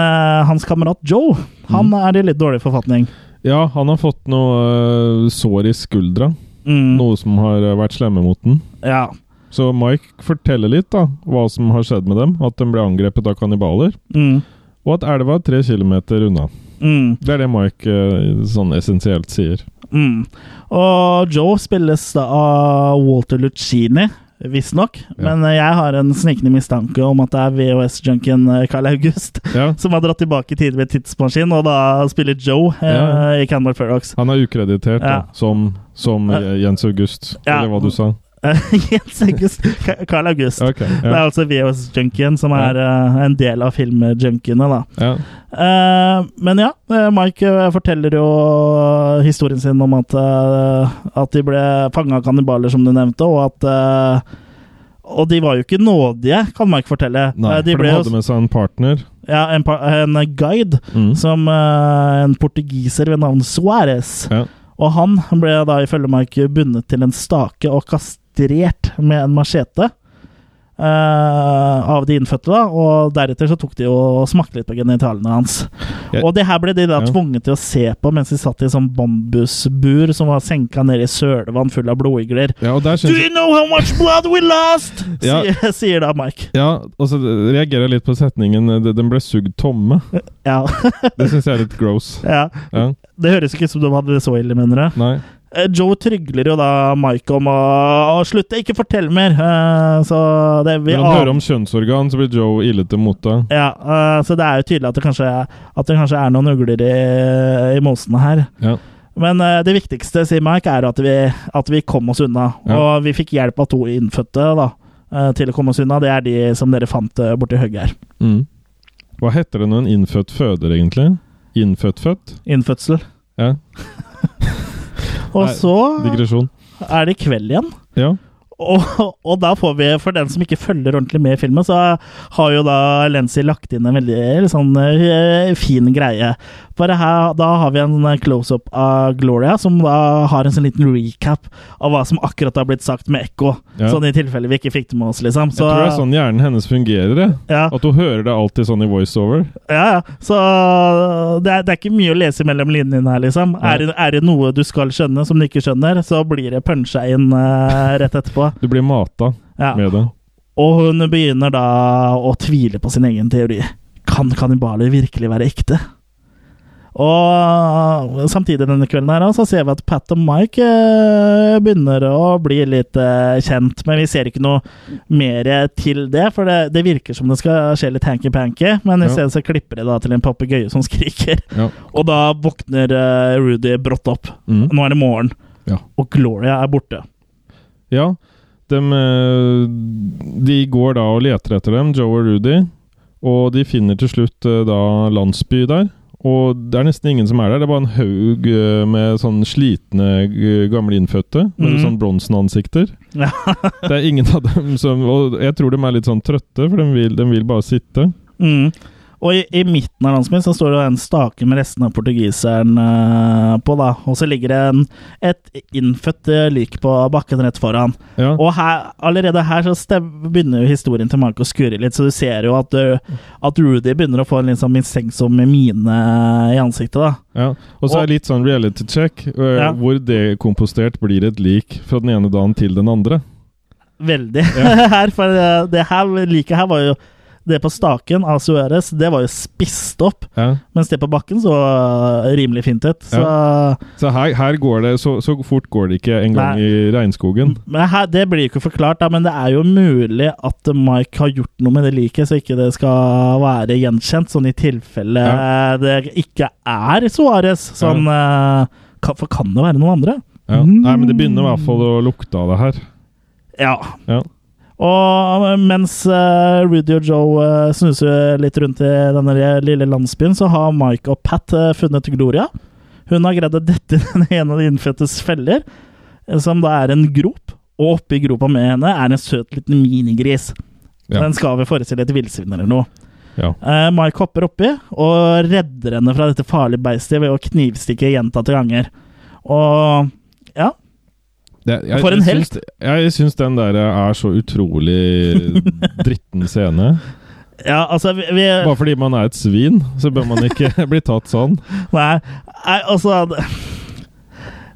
hans kamerat Joe, han Mm. er i litt dårlig forfatning. ja, han har fått noe sår i skuldra. Mm, Noe som har vært slemme mot den. Ja. Så Mike forteller litt da, hva som har skjedd med dem. At de ble angrepet av kannibaler. Mm, Og at elva er tre kilometer unna. mm, Det er det Mike øh, sånn essensielt sier. mm. Og Joe spilles da av Walter Lucchini, visstnok. Ja. Men eh, jeg har en snikende mistanke om at det er VHS-junkien Carl August Ja, som har dratt tilbake i tid ved tidsmaskin, og da spiller Joe eh, Ja. i Canmore Ferox. Han er ukreditert Ja. da, som, som Jens August, eller hva du sa. Jens August. Carl August. Ok, Det er ja. altså VHS-junkien som Ja. er eh, en del av filmjunkiene, da. ja. Uh, men ja, eh, Mike forteller jo historien sin om at, uh, at de ble fanga av kannibaler, som du nevnte, og at uh, Og de var jo ikke nådige, kan Mike fortelle. Nei, de for de hadde med seg en partner. ja, en, par- en guide Mm. som en portugiser ved navn Suárez. Ja. Og han ble da ifølge Mike bundet til en stake og kastrert med en machete Uh, av de innfødte. da, Og deretter så tok de og smakte litt på genitalene hans. Jeg- Og det her ble de da Ja. tvunget til å se på mens de satt i sånn bambusbur som var senka ned i sølevann full av blodigler. Ja, Do you know how much blood we lost? Ja. Sier, sier da Mike. Ja, og så reagerer jeg litt på setningen eh, Den ble sugd tomme. Ja. Det syns jeg er litt gross. ja. Ja, Det høres ikke ut som de hadde det så ille, mener du? nei. Eh, Joe trygler jo da Mike om å, å slutte, ikke fortell mer. Uh, så det vi Når han hører om kjønnsorgan, så blir Joe ille til mote. Ja, uh, så det er jo tydelig at det kanskje, at det kanskje er noen ugler i, i mosene her. Ja. Men uh, det viktigste, sier Mike, er at vi, at vi kom oss unna. Ja. Og vi fikk hjelp av to innfødte da, til å komme oss unna. Det er de som dere fant borti hugget her. Mm. Hva heter det når en innfødt føder, egentlig? Innfødt-født? Innfødsel. Ja. Og Nei, så Digresjon. er det kveld igjen. Ja. Og, og da får vi, for den som ikke følger ordentlig med i filmen, så har jo da Lenzi lagt inn en veldig sånn eh, fin greie. For her, da har vi en close-up av Gloria, som da har en sånn liten recap av hva som akkurat har blitt sagt med ekko. Ja. Sånn i tilfelle vi ikke fikk det med oss, liksom. Så, jeg tror det er sånn hjernen hennes fungerer. ja, At hun hører det alltid sånn i voiceover. ja, ja. Så det er, det er ikke mye å lese mellom linjene her, liksom. Er det, er det noe du skal skjønne som du ikke skjønner, så blir det punsja inn uh, rett etterpå. Du blir mata Ja. med det. Og hun begynner da å tvile på sin egen teori. Kan kannibaler virkelig være ekte? Og samtidig denne kvelden her, så ser vi at Pat og Mike eh, begynner å bli litt eh, kjent. Men vi ser ikke noe mer til det, for det, det virker som det skal skje litt hanky-panky. Men i stedet så klipper det da til en papegøye som skriker. Ja. Og da våkner eh, Rudy brått opp. Mm. Nå er det morgen, Ja. og Gloria er borte. Ja, eh, de går da og leter etter dem, Joe og Rudy. Og de finner til slutt eh, da landsby der. Og det er nesten ingen som er der. Det er bare en haug eh, med sånn slitne eh, gamle innfødte. Med mm. sånn Bronsen-ansikter. Ja. det er ingen av dem som Og jeg tror de er litt sånn trøtte, for de vil, de vil bare sitte. Mm. Og i, i midten av landsbyen så står det en stake med resten av portugiseren uh, på, da. Og så ligger det en, et innfødt eh, lik på bakken rett foran. Ja. Og her, allerede her så stev, begynner jo historien til Mark å skurre litt, så du ser jo at, du, at Rudy begynner å få en litt sånn mistenksom mine i ansiktet, da. Ja. Og så er det litt sånn reality check, uh, Ja. hvor dekompostert blir et lik fra den ene dagen til den andre. Veldig. Ja. her, for eh, det her liket her var jo Det på staken av Suárez, det var jo spist opp. Ja. Mens det på bakken så eh, rimelig fint ut. Så Så her, her går det så, så fort går det ikke en gang i regnskogen. Men her, Det blir jo ikke forklart, da, men det er jo mulig at Mike har gjort noe med det liket, så ikke det skal være gjenkjent, sånn i tilfelle Ja. det ikke er Suárez. Sånn, for kan det være noen andre? Ja. Mm. Nei, men det begynner i hvert fall å lukte av det her. Ja. Ja. Og mens eh, Rudy og Joe eh, snuser litt rundt i denne lille landsbyen, så har Mike og Pat eh, funnet Gloria. Hun har greid å dette i en av de innfødtes feller, eh, som da er en grop. Og oppi gropa med henne er en søt liten minigris. Ja. Den skal vi forestille et villsvin eller noe. Ja. Eh, Mike hopper oppi og redder henne fra dette farlige beistet ved å knivstikke gjentatte ganger. Og ja, Det, jeg, For en helt. Jeg syns den der er så utrolig dritten scene. ja altså vi, vi Bare fordi man er et svin, så bør man ikke bli tatt sånn. Nei, altså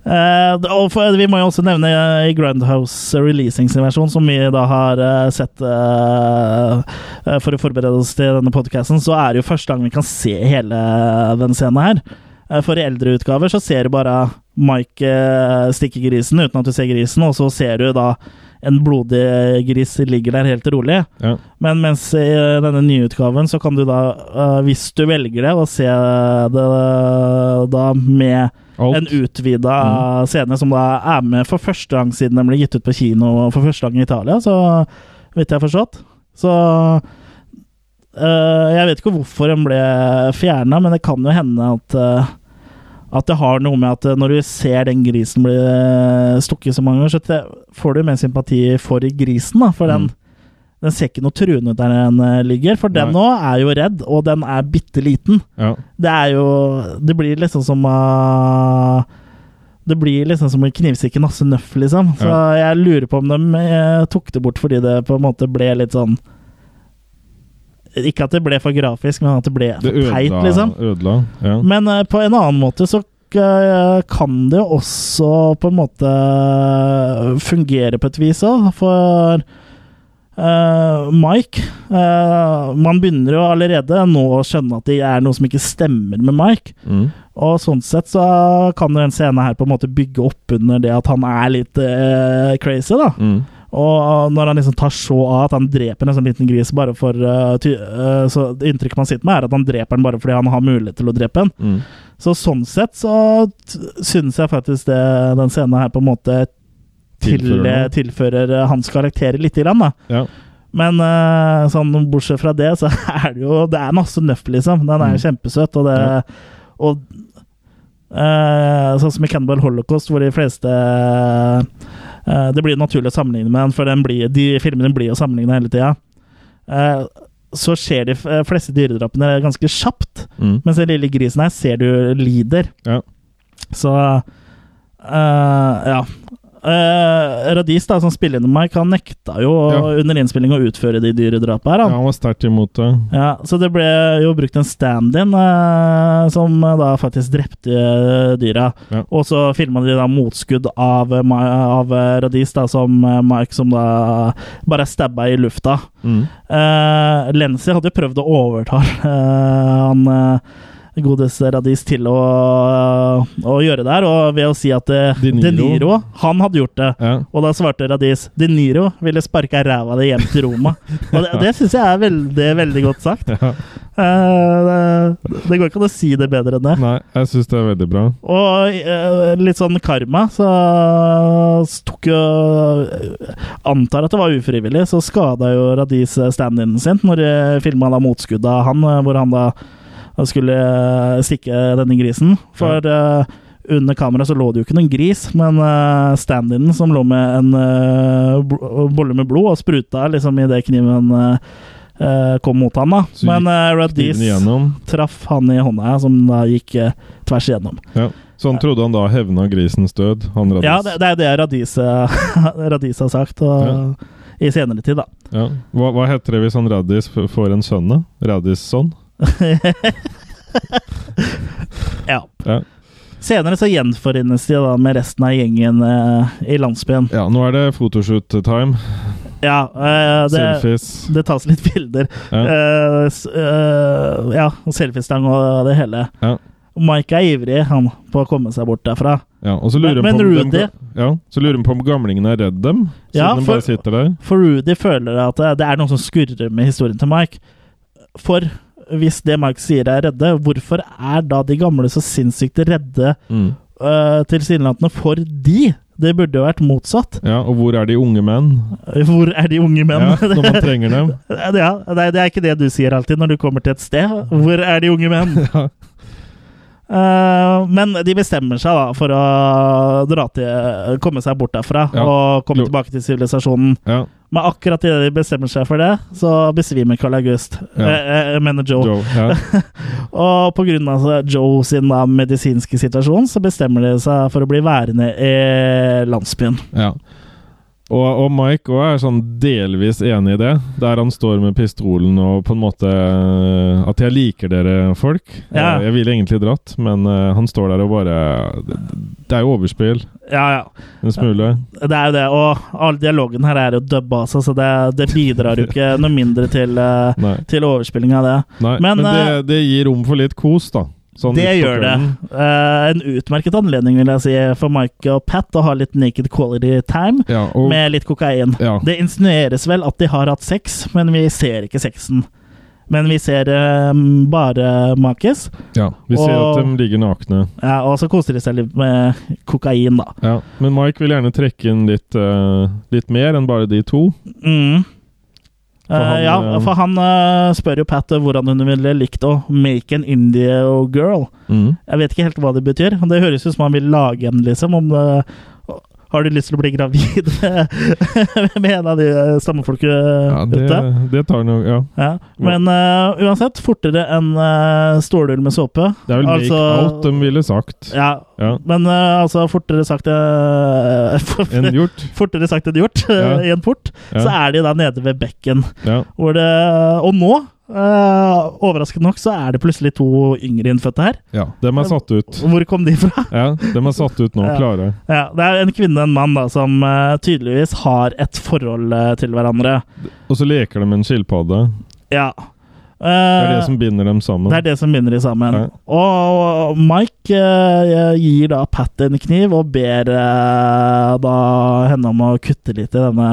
Eh, og for, Vi må jo også nevne uh, i Grindhouse Releasing sin versjon, som vi da har uh, sett eh, eh, for å forberede oss til denne podkasten, så er det jo første gang vi kan se hele den scenen her. Eh, For i eldre utgaver så ser du bare Mike eh, stikke grisen uten at du ser grisen, og så ser du da en blodig gris ligger der helt rolig. Ja. Men mens i denne nye utgaven så kan du da, eh, hvis du velger det, å se det da med Alt. en utvida scene som da er med for første gang siden den ble gitt ut på kino for første gang i Italia, så vidt jeg har forstått. Så øh, Jeg vet ikke hvorfor den ble fjerna, men det kan jo hende at eh, at det har noe med at eh, når du ser den grisen bli eh, stukket så mange ganger, så får du mer sympati for grisen, da. For den, den ser ikke noe truende ut der den eh, ligger. For den nå er jo redd, og den er bitte liten. Ja. Det er jo Det blir liksom som uh, Det blir liksom som å knivstikke Nasse Nøff, liksom. Så jeg lurer på om de eh, tok det bort fordi det på en måte ble litt sånn Ikke at det ble for grafisk, men at det ble Det for teit, ødela. liksom. ødela ja. Men uh, på en annen måte så uh, kan det jo også på en måte fungere på et vis òg, for Uh, Mike uh, Man begynner jo allerede nå å skjønne at det er noe som ikke stemmer med Mike. Mm. Og sånn sett så kan jo en scene her på en måte bygge opp under det at han er litt uh, crazy, da. Mm. Og når han liksom tar så av at han dreper en sånn liten gris bare for uh, ty uh, Så det inntrykket man sitter med, er at han dreper den bare fordi han har mulighet til å drepe den. Mm. Så sånn sett så syns jeg faktisk det, den scenen her på en måte Tilfører til, tilfører eh, hans karakterer lite grann, da. Ja. Men uh, sånn bortsett fra det, så er det jo Det er masse nøff, liksom. Den er Mm. kjempesøt, og det Ja. Og eh, sånn som i Cannibal Holocaust, hvor de fleste eh, Det blir naturlig å sammenligne med den, for den blir, de filmene blir jo sammenligna hele tida. Eh, så skjer de fleste dyredrapene ganske kjapt, Mm. mens den lille grisen her ser du lider. Ja. Så eh, ja. Eh, Radis, da, som spiller inn Mike, han nekta jo Ja. under innspilling å utføre de dyredrapene her. ja, Han. han var sterkt imot det. Ja, så det ble jo brukt en stand-in eh, som eh, da faktisk drepte dyra. Ja. Og så filma de da motskudd av, av Radis, da, som Mike som da bare stabba i lufta. Mm. Uh, Lenzi hadde prøvd å overtale han uh, godeste Radis til å, å gjøre det her, og ved å si at De De De Niro. Niro, han hadde gjort det. Ja. Og da svarte Radis De Niro ville sparka ræva di hjem til Roma. Og det, det syns jeg er veldig, veldig godt sagt. Ja. Uh, det, det går ikke an å si det bedre enn det. Nei, jeg syns det er veldig bra. Og uh, litt sånn karma, så tok jo Antar at det var ufrivillig, så skada jo Radis stand-in sin når de filma motskuddet av han, eh, hvor han da skulle eh, stikke denne grisen. For eh, under kamera så lå det jo ikke noen gris, men uh, stand-in som lå med en uh, bolle med blod og spruta liksom i det kniven eh, eh, kom mot han. da. Så Men uh, Radis traff han i hånda, som da gikk eh, tvers igjennom. Ja. Så han trodde han da hevna grisens død? Ja, det, det er det Radis, Radis har sagt og, i senere tid, da. Ja. Hva, hva heter det hvis han Radis får en sønn, da? Radisson? ja. Ja. Senere så gjenforenes de da med resten av gjengen eh, i landsbyen. ja, nå er det photoshoot-time. Ja, eh, det, Selfies. det tas litt bilder. Ja. Eh, eh, ja, selfiestang og det hele. Ja. Mike er ivrig han, på å komme seg bort derfra. Ja, og så lurer Men- men Rudy- dem- ja, så lurer han på om gamlingen er redd dem, siden Ja, de for- bare sitter der. For Rudy føler at det det er noe som skurrer med historien til Mike. For hvis det Mike sier er redde, hvorfor er da de gamle så sinnssykt redde Mm. uh, tilsynelatende for de? Det burde jo vært motsatt. Ja, og hvor er de unge menn? Hvor er de unge menn? Ja, når man trenger dem. ja, det, er, det er ikke det du sier alltid når du kommer til et sted. Hvor er de unge menn? Ja. Eh, men de bestemmer seg da for å dra til, komme seg bort derfra Ja. og komme tilbake til sivilisasjonen. Ja, Men akkurat idet de bestemmer seg for det, så besvimer Carl August. Ja. Eh, jeg mener Joe. Joe. Ja. Og av Joe sin da, medisinske situasjon, så bestemmer de seg for å bli værende i landsbyen. ja. Og, og Mike òg er sånn delvis enig i det, der han står med pistolen og på en måte eh, At jeg liker dere, folk. Ja. Jeg, jeg ville egentlig dratt, men uh, han står der og bare Det, det er jo overspill. Ja, ja. En smule. Det er jo det. Og all dialogen her er jo dubba, altså, så det, det bidrar jo ikke noe mindre til, uh, til overspilling av det. Nei. Men, Men, det, eh, det gir rom for litt kos, da. Sånn det gjør det. Eh, en utmerket anledning, vil jeg si, for Mike og Pat å ha litt naked quality time Ja, og, med litt kokain. ja, Det insinueres vel at de har hatt sex, men vi ser ikke sexen. Men vi ser eh, bare Makis, ja. Vi ser og- at de ligger nakne. ja, og så koser de seg litt med kokain, da. Ja. Men Mike vil gjerne trekke inn litt, uh, litt mer enn bare de to. Mm. Eh, han, ja, eh, for han eh, spør jo Pat hvordan hun ville likt å make an India girl. Mm. Jeg vet ikke helt hva det betyr. Det høres ut som han vil lage en, liksom. Om det, har du lyst til å bli gravid med en av de stammefolket Ja, det, ute? det tar noe Ja. Ja. Men uh, uansett, fortere enn uh, stålull med såpe. Det er vel Altså- make out de ville sagt. Ja, Ja. men uh, altså fortere sagt uh, Enn gjort. Fortere sagt enn gjort i en port. Så er de da nede ved bekken. Ja. Hvor det, og nå, eh, overraskende nok, så er det plutselig to yngre innfødte her. ja. Dem er satt ut. Hvor kom de fra? Ja, dem er satt ut nå, Ja. klare. Ja, det er en kvinne og en mann da, som uh, tydeligvis har et forhold uh, til hverandre. Og så leker de med en skilpadde. Ja. Det er det som binder dem sammen. det er det som binder dem sammen. Ja. Og Mike gir da Pat en kniv og ber da henne om å kutte litt i denne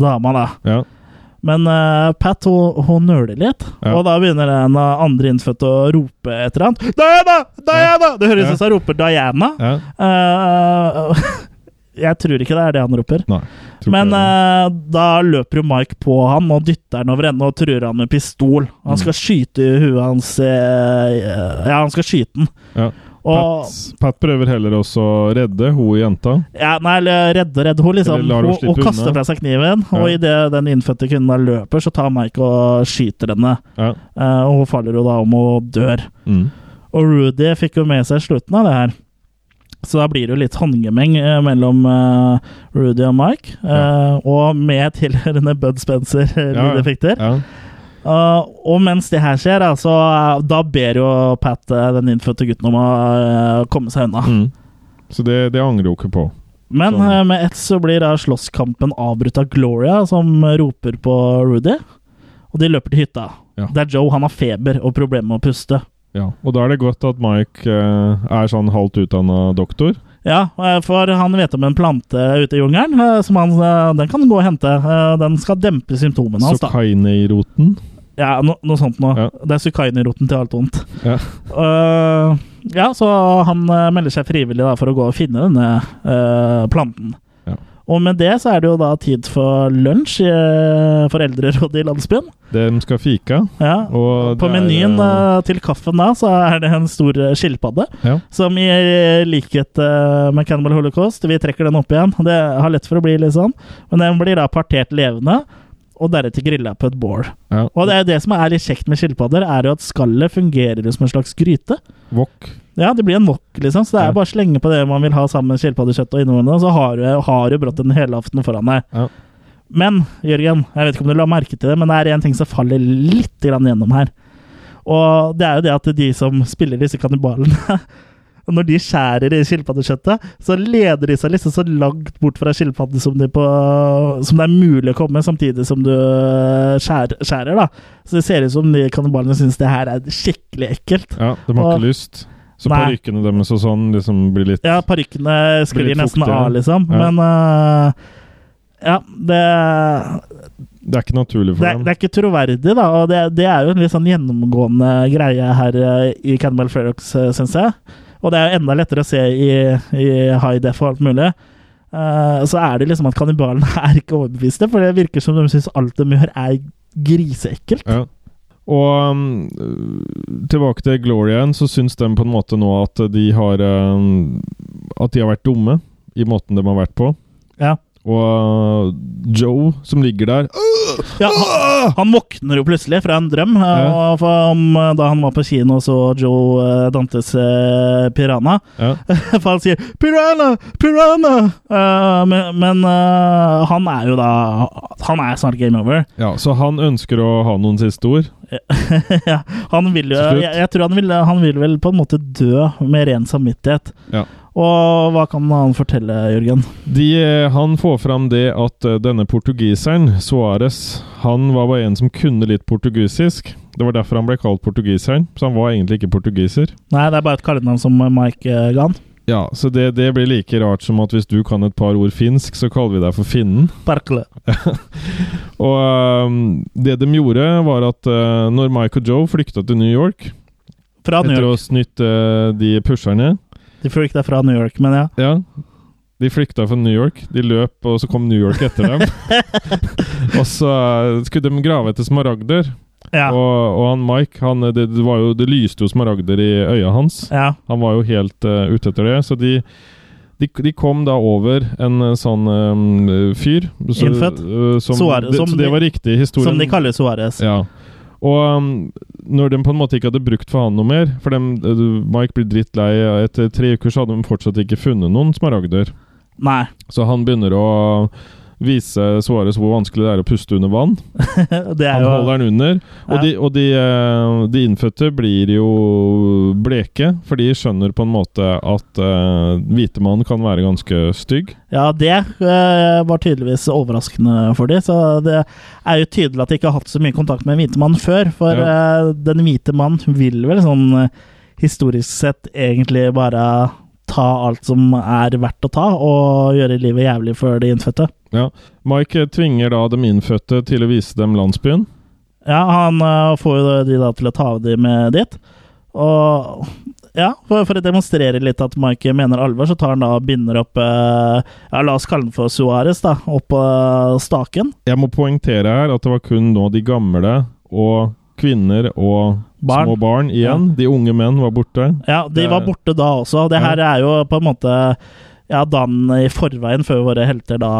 dama, da. Ja. Men uh, Pat hun, hun nøler litt, Ja. og da begynner den av andre innfødte å rope et eller annet. Diana! Diana! Det høres Ja. ut som han roper Diana. ja. Eh, jeg tror ikke det er det han roper. Nei. Men uh, eh, da løper jo Mike på han og dytter han over ende og truer han med pistol. Han Mm. skal skyte i huet hans eh, Ja, han skal skyte den. Ja. Pat, Pat prøver heller også å redde hun jenta. ja, Nei, redde, redde hun, liksom. Hun Hun, hun kaster fra seg kniven, Ja. og idet den innfødte kvinnen løper, så tar Mike og skyter henne. Ja. Uh, og hun faller jo da om og dør. Mm. Og Rudy fikk jo med seg slutten av det her. Så da blir det jo litt håndgemeng eh, mellom uh, Rudy og Mike. eh, Og med tilhørende Bud Spencer-lydeffekter. Ja. Uh, og mens det her skjer, da, uh, da ber jo Pat uh, den innfødte gutten om å uh, komme seg unna. Mm. Så det, det angrer hun ikke på. Men uh, med ett så blir da slåsskampen avbrutt av Gloria, som roper på Rudy. Og de løper til hytta. Ja. Der Joe han har feber og problemer med å puste. Ja. Og da er det godt at Mike eh, er sånn halvt utdanna doktor. Ja, for han vet om en plante ute i jungelen. som han, den kan gå og hente. Den skal dempe symptomene hans. da Sokainei-roten. Ja, no, noe sånt noe. Ja. Det er sukaini-roten til alt vondt. Ja. Uh, ja, så han øh, melder seg frivillig da, for å gå og finne denne uh, planten. Ja. Og med det så er det jo da tid for lunsj i øh, foreldrerådet i landsbyen. De skal fika. Ja. Og På er, menyen eh, øh, til kaffen da, så er det en stor skilpadde. Som i likhet med Cannibal Holocaust, vi trekker den opp igjen. Det har lett for å bli litt sånn, men den blir da partert levende. Og deretter grilla på et bål. Ja. Og det er det som er litt kjekt med skilpadder, er jo at skallet fungerer som en slags gryte. Wok. Ja, det blir en wok, liksom. Så det er Ja. bare å slenge på det man vil ha sammen med skilpaddekjøtt og innvollene, så har du, har du brått en helaften foran deg. Ja. Men Jørgen, jeg vet ikke om du la merke til det, men det er en ting som faller litt grann gjennom her. Og det er jo det at de som spiller disse kannibalene Når de skjærer i skilpaddekjøttet, så leder de seg liksom så langt bort fra skilpadden som, de på, som det er mulig å komme, samtidig som du skjærer, skjærer da. Så det ser ut som de kannibalene syns det her er skikkelig ekkelt. Ja, de har Og- ikke lyst. Så parykkene deres og sånn liksom blir litt Ja, parykkene sklir nesten av, liksom. Ja. Men uh, ja, det, Det er ikke naturlig for det, er, dem. det er ikke troverdig, da. Og det, det er jo en litt sånn gjennomgående greie her øh, i Cannibal Ferox, syns jeg. Og det er jo enda lettere å se i, i high def og alt mulig. uh, så er det liksom at kannibalene er ikke overbeviste, for det virker som de syns alt de gjør, er griseekkelt. Ja. Og um, tilbake til Gloria igjen, så syns de på en måte nå at de har um, At de har vært dumme i måten de har vært på. Og Joe, som ligger der Ja, han, han våkner jo plutselig fra en drøm. eh, Ja. om, eh, da han var på kino og så Joe eh, Dantes eh, Piranha. ja, For han sier 'Piranha! Piranha!' Uh, men men uh, han er jo da Han er snart game over. ja, Så han ønsker å ha noen siste ord. ja, han vil jo jeg, jeg tror han vil, han vil vel på en måte dø med ren samvittighet. Ja. Og hva kan han fortelle, Jørgen? De, eh, han får fram det at eh, denne portugiseren, Suárez, han var bare en som kunne litt portugisisk. Det var derfor han ble kalt portugiseren, så han var egentlig ikke portugiser. Nei, det er bare et kallenavn som Mike eh, ga han. Ja, så det, det blir like rart som at hvis du kan et par ord finsk, så kaller vi deg for finnen. Parkle. Og um, det de gjorde, var at uh, når Mike og Joe flykta til New York Fra New etter å ha snytte uh, de pusherne De flykta fra New York, men ja. Ja, de flykta fra New York. De løp, og så kom New York etter dem. og så øh, skulle de grave etter smaragder. Ja. Og, og han Mike, han, det, det, var jo, det lyste jo smaragder i øya hans. ja. Han var jo helt uh, ute etter det. Så de, de, de kom da over en sånn um, fyr. Så, Innfødt? uh, som, Suarez, det, som så det var riktig historien. Som de kaller Suárez. Ja. Og um, når de på en måte ikke hadde brukt for han noe mer For dem, uh, Mike blir drittlei. Etter tre uker så hadde de fortsatt ikke funnet noen smaragder. Nei. Så han begynner å vise Suarez hvor vanskelig det er å puste under vann. det Han jo holder den under. Og, Ja. de, og de, eh, de innfødte blir jo bleke, for de skjønner på en måte at uh, hvite mann kan være ganske stygg. Ja, det uh, var tydeligvis overraskende for de, Så det er jo tydelig at de ikke har hatt så mye kontakt med en hvite mann før. For eh, den hvite mann vil vel sånn eh, historisk sett egentlig bare ta alt som er verdt å ta, og gjøre livet jævlig for de innfødte. Ja. Mike eh, tvinger da de innfødte til å vise dem landsbyen. Ja, han eh, får jo de da til å ta dem med dit. Og ja, for, for å demonstrere litt at Mike mener alvor, så tar han da og binder opp eh, Ja, la oss kalle den for Suárez, da, opp på staken. Jeg må poengtere her at det var kun nå de gamle og kvinner og Barn. små barn igjen. De unge menn var borte. Ja, de var borte da også. Det Ja. her er jo på en måte ja, dagen i forveien før våre helter da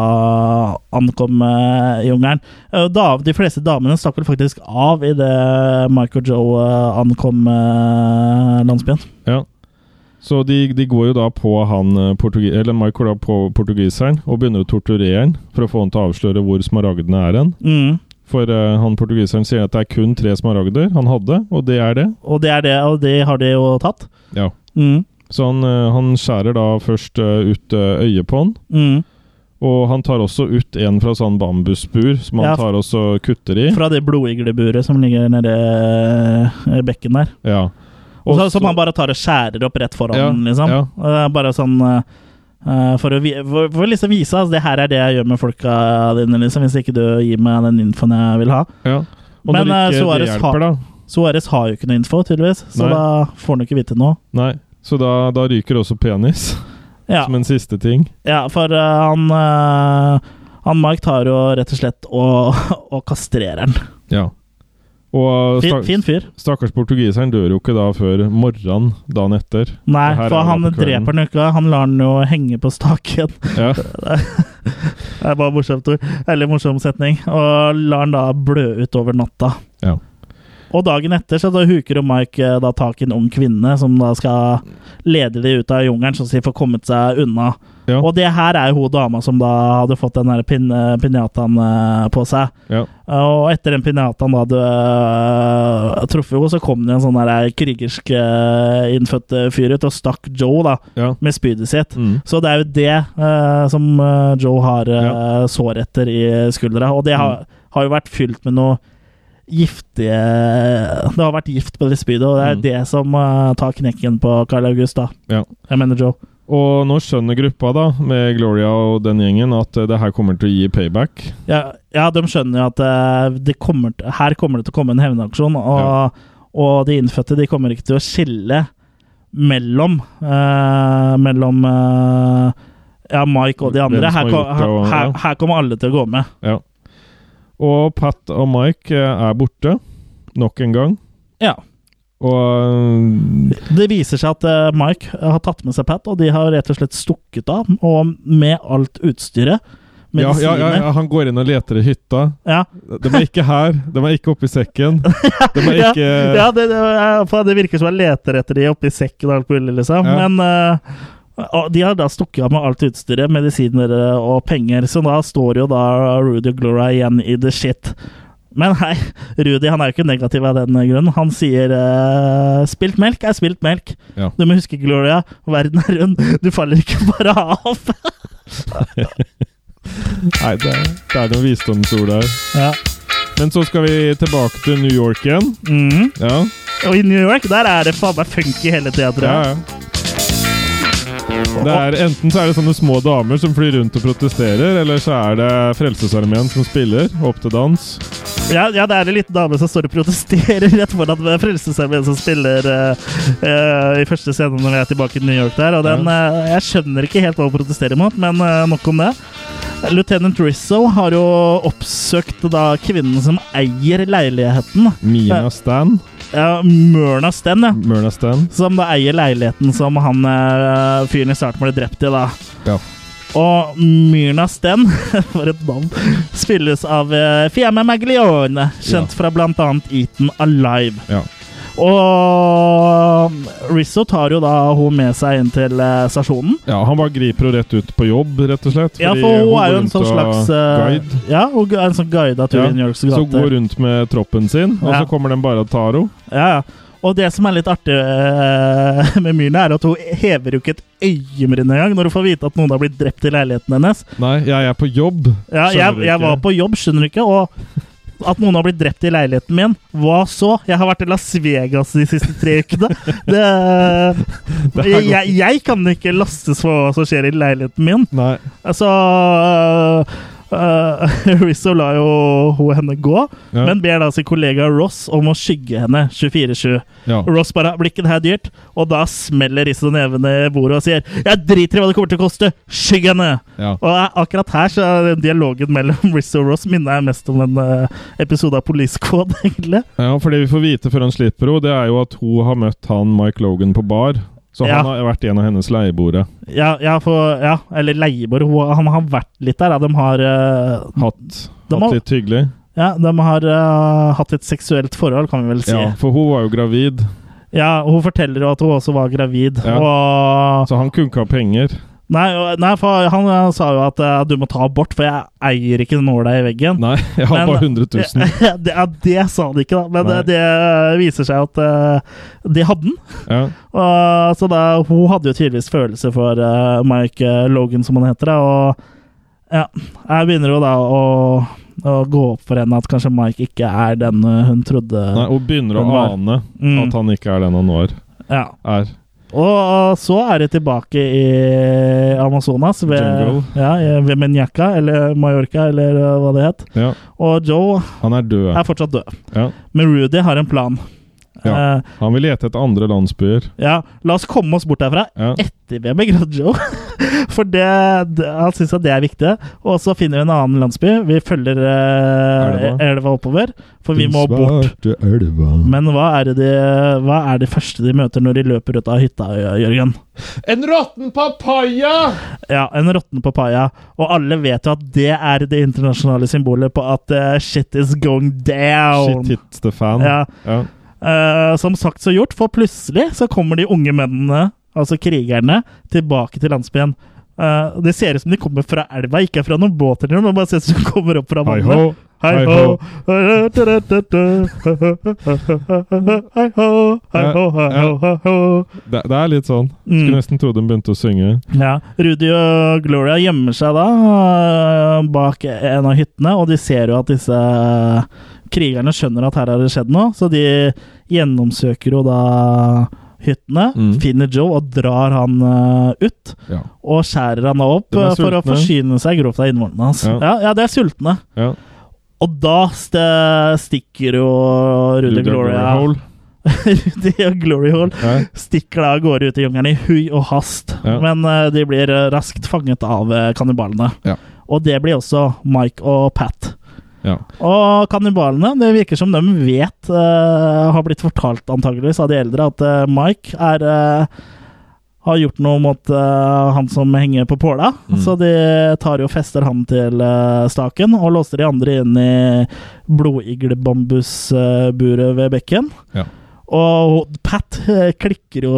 ankom uh, jungelen. Uh, Da, de fleste damene stakk vel faktisk av idet Michael Joe uh, ankom landsbyen. Ja. Så de, de går jo da på han Eller Michael da på portugiseren og begynner å torturere han for å få han til å avsløre hvor smaragdene er hen. Mm. For uh, han portugiseren sier at det er kun tre smaragder han hadde, og det er det. Og det er det, og det har de jo tatt. Ja. Mm. Så han, eh, han skjærer da først eh, ut øyet på han, Mm. og han tar også ut en fra sånn bambusbur som han Ja. tar også kutter i. Fra det blodigleburet som ligger nede i bekken der. Ja. Og så, Også- som han bare tar og skjærer opp rett foran, Ja, liksom. ja. Bare sånn for, å, for, for liksom vise at det her er det jeg gjør med folka dine, liksom, hvis ikke du gir meg den infoen jeg vil ha. ja. Og Men, når eh, ikke det hjelper, da Suárez har jo ikke noe info, tydeligvis, så Nei. da får han ikke vite noe. Nei. Så da, da ryker også penis, Ja, som en siste ting. ja for uh, han uh, Han Mark tar jo rett og slett og, og kastrerer den. Ja. Og Fin, fin fyr. stakkars portugiseren dør jo ikke da før morgenen dagen etter. Nei, for han dreper den jo ikke. Han lar den jo henge på staken. Ja. Det er bare morsomt ord. Eller morsom setning. Og lar den da blø ut over natta. Ja. Og dagen etter så da huker jo Mike eh, da tak i en ung kvinne som da skal lede de ut av jungelen, så de får kommet seg unna. Ja. Og det her er jo hun dama som da hadde fått den pin, pinjataen eh, på seg. ja. Og etter den pinjataen da hadde uh, truffet henne, så kom det en sånn der krigersk eh, innfødt eh, fyr ut og stakk Joe da ja. med spydet sitt. Mm. Så det er jo det uh, som eh, Joe har eh, sår etter i skuldra. Og det har, Mm. har jo vært fylt med noe giftige Det har vært gift på det spydet, og det er Mm. det som uh, tar knekken på Carl August, da. Ja. Jeg mener Joe. Og nå skjønner gruppa, da, med Gloria og den gjengen, at eh, det her kommer til å gi payback. Ja, ja de skjønner jo at eh, det kommer her kommer det til å komme en hevnaksjon, og, og de innfødte de kommer ikke til å skille mellom uh, Mellom uh, Ja, Mike og de andre. Her, her, her, her kommer alle til å gå med. Ja. Og Pat og Mike eh, er borte nok en gang. Ja. Og eh, Det viser seg at eh, Mike har tatt med seg Pat, og de har rett og slett stukket av. Og med alt utstyret. ja, ja, ja, ja, han går inn og leter i hytta. ja. De er ikke her. De er ikke oppi sekken. De er ikke ja det, det, det virker som han leter etter de oppi sekken og alt mulig, liksom. Men og de har da stukket av med alt utstyret, medisiner eh, og penger, så da står jo da Rudy og Gloria igjen i the shit. Men hei, Rudy han er jo ikke negativ av den grunnen. Han sier uh, 'spilt melk er spilt melk'. Ja. Du må huske, Gloria, verden er rund. Du faller ikke bare av. Nei, det, er- det er noen visdomsord der. ja. Men så skal vi tilbake til New York igjen. Mm. Ja, Og i New York der er det faen meg funky hele tida, tror ja, ja. Det er, enten så er det sånne små damer som flyr rundt og protesterer, eller så er det Frelsesarmeen som spiller opp til dans. Ja, ja, det er en liten dame som står og protesterer rett foran Frelsesarmeen som spiller uh, uh, i første scene når vi er tilbake i New York der. Og den, uh, jeg skjønner ikke helt hva hun protesterer mot, men nok om det. Lieutenant Rizzo har jo oppsøkt da kvinnen som eier leiligheten. Mina Stan. Ja, Mørna Sten, ja. Myrna Sten. Som da eier leiligheten som han uh, fyren i starten ble drept i, da. Ja. Og Myrna Sten, for et navn, spilles av uh, Fiamme Maglione, kjent Ja. fra bl.a. Eaten Alive. Ja. Og Rizzo tar jo da hun med seg inn til eh, stasjonen. ja, han bare griper henne rett ut på jobb, rett og slett. Ja, for hun hun er jo en sånn slags eh, guide. Ja, hun er en sånn guida tur Ja, i New Yorks Så går rundt med troppen sin, og Ja. så kommer den bare og tar henne. Ja, ja. Og det som er litt artig eh, med Myrna, er at hun hever jo ikke et øyenbryn engang når hun får vite at noen har blitt drept i leiligheten hennes. Nei, jeg er på jobb. Ja, Skjønner jeg, du jeg var på jobb, skjønner du ikke? Og at noen har blitt drept i leiligheten min, hva så? Jeg har vært i Las Vegas de siste tre ukene. Det, jeg, jeg kan ikke lastes for hva som skjer i leiligheten min. Nei. Altså uh, Rizzo lar jo henne gå, Ja. men ber da sin kollega Ross om å skygge henne 24-7. Ja. Ross bare 'blir ikke det her dyrt?' Og da smeller Rizzo nevene i bordet og sier 'jeg driter i hva det kommer til å koste, skygg henne'! ja. Og akkurat her så er dialogen mellom Rizzo og Ross minner jeg mest om en eh, episode av Police Code, egentlig. Ja, for det vi får vite før han slipper henne, det er jo at hun har møtt han Mike Logan på bar. Så Ja. han har vært en av hennes leieboere. Ja, ja, ja eller leieboere Han har vært litt der. Ja. De har, uh, Hatt, De hatt litt hyggelig. ja, de har uh, hatt et seksuelt forhold, kan vi vel si. Ja, Ja. for hun var jo gravid, og Hun forteller jo at hun også var gravid. Ja. Og så han kunne ikke ha penger. Nei, nei for han eh, sa jo at uh, du må ta abort, for jeg eier ikke nåla i veggen. Nei, jeg har Men- bare 100 000. Det, ja, det sa de ikke, da. Men det, det viser seg at uh, de hadde den. Ja. Uh, så da, hun hadde jo tydeligvis følelse for eh, Mike eh, Logan, som han heter. Og ja, jeg begynner jo da å, å gå opp for henne at kanskje Mike ikke er den eh, hun trodde. Nei, hun begynner å ane Mm. at han ikke er den han var. Ja. Er. Og så er det tilbake i Amazonas, ved, Jungle. ja, ved Menjaca, eller Mallorca, eller eh, hva det het. Ja. Og Joe Han er død. er fortsatt død. Ja. Men Rudy har en plan. Ja. uh, Han vil lete etter andre landsbyer. ja, la oss komme oss bort derfra Ja. etter vi i begravd Joe. For det, det, han syns at det er viktig. Og så finner vi en annen landsby. Vi følger uh, Elva. elva oppover, for vi må bort. elva. Men hva er, det de, hva er det første de møter når de løper ut av hytta, Jørgen? En råtten papaya! Ja, en råtten papaya. Og alle vet jo at det er det internasjonale symbolet på at uh, shit is going down. Shit hits the fan. Ja. Ja. Eh, som sagt så gjort, for plutselig så kommer de unge mennene, altså krigerne, tilbake til landsbyen. Uh, det ser ut som de kommer fra elva, ikke fra noen båt eller noe, men bare ser ut som de kommer opp fra vannet. Hei ho! Hei ho! Hei ho! Hei ho! Det, det er litt sånn. Mm. Skulle nesten tro de begynte å synge. Ja, Rudy og Gloria gjemmer seg da øh, bak en av hyttene, og de ser jo at disse øh, krigerne skjønner at her har det skjedd noe, så de gjennomsøker jo da hyttene, Mm. finner Joe og drar han uh, ut, Ja. og skjærer han opp De øh, for å forsyne seg grovt av innvollene hans. Ja. Ja. ja, det er sultne. ja. Og da stikker jo Rudy Rudy Gloria. Rudy og Glory Hall stikker da av gårde ut i jungelen i hui og hast. Ja. Men uh, de blir eh, raskt fanget av eh, kannibalene. Ja. Og det blir også Mike og Pat. Ja. Og kannibalene, det virker som de vet, uh, har blitt fortalt antageligvis av de eldre, at uh, Mike er har gjort noe mot uh, han som henger på påla. Mm. Så de tar jo fester han til uh, staken og låser de andre inn i blodiglebambusburet ved bekken. Ja. Og Pat eh, klikker jo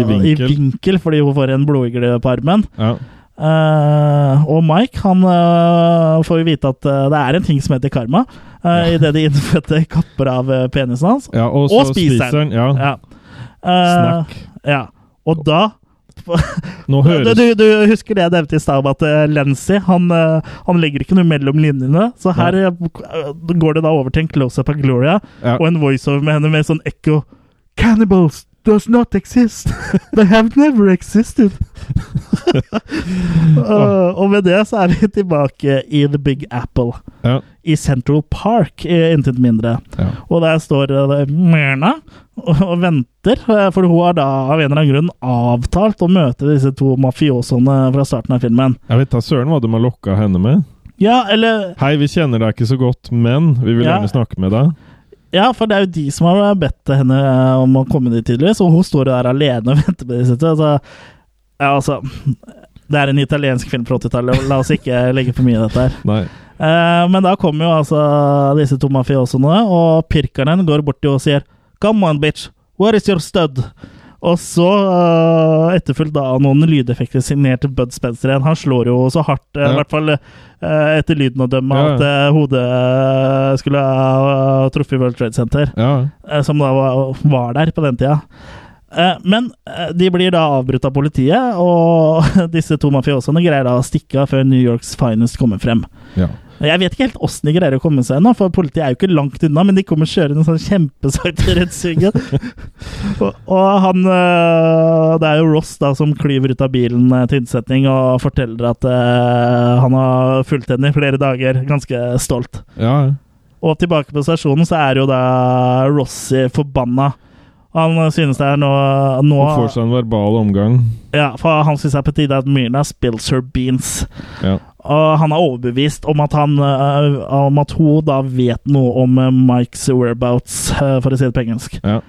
I vinkel. vinkel fordi hun får en blodigle på armen. Ja. Uh, og Mike han uh, får jo vite at uh, det er en ting som heter karma, uh, idet de innfødte kapper av penisen hans. ja, og Og spiser den. Ja. Ja. Snack. Ja. Og da Nå høres du, du husker det jeg nevnte i stad om at uh, han, eh, han legger ikke noe mellom linjene. Så her ja. går det da over til en close-up av Gloria ja. og en voiceover med henne med sånn ekko. Cannibals does not exist. They have never existed. Uh, og med det så er vi tilbake i The Big Apple. Ja. I Central Park, intet mindre. Ja. Og der står uh, Myrna og, og venter, uh, for hun har da av en eller annen grunn avtalt å møte disse to mafiosoene fra starten av filmen. Jeg vet da søren hva de har lokka henne med. Ja, eller Hei, vi kjenner deg ikke så godt, men vi vil Ja. gjerne snakke med deg. Ja, for det er jo de som har bedt henne om å komme dit, tydeligvis. Og hun står der alene og venter på disse. Altså, ja, altså Det er en italiensk film fra 80-tallet. La oss ikke legge for mye i dette her. Nei. Uh, men da kommer jo altså disse to mafiosoene, og pirkeren går bort til og sier Come on, bitch. Where is your stud? Og så, uh, etterfulgt av noen lydeffekter signert Bud Spencer igjen. Han slår jo så hardt, ja. i hvert fall uh, etter lyden å dømme, Ja, at eh, hodet eh, skulle ha truffet World Trade Center Ja. eh, som da var, var der på den tida. Eh, Men eh, de blir da avbrutt av politiet, og disse to mafiosoene greier da å stikke av før New Yorks finest kommer frem. ja. Jeg vet ikke helt åssen de greier å komme seg ennå, for politiet er jo ikke langt unna, men de kommer kjørende sånn kjempesakte rett svingen. og, og han øh, Det er jo Ross da som klyver ut av bilen til innsetning og forteller at uh, han har fulgt henne i flere dager, ganske stolt. ja. Og tilbake på stasjonen så er jo da Rossi forbanna. Han synes det er noe nå Og får seg en verbal omgang. Ja, for han synes det er på tide at Myrna spills her beans. Ja. Og han er overbevist om at, han, øh, om at hun da vet noe om øh, Mikes whereabouts, for å si det på engelsk. Ja.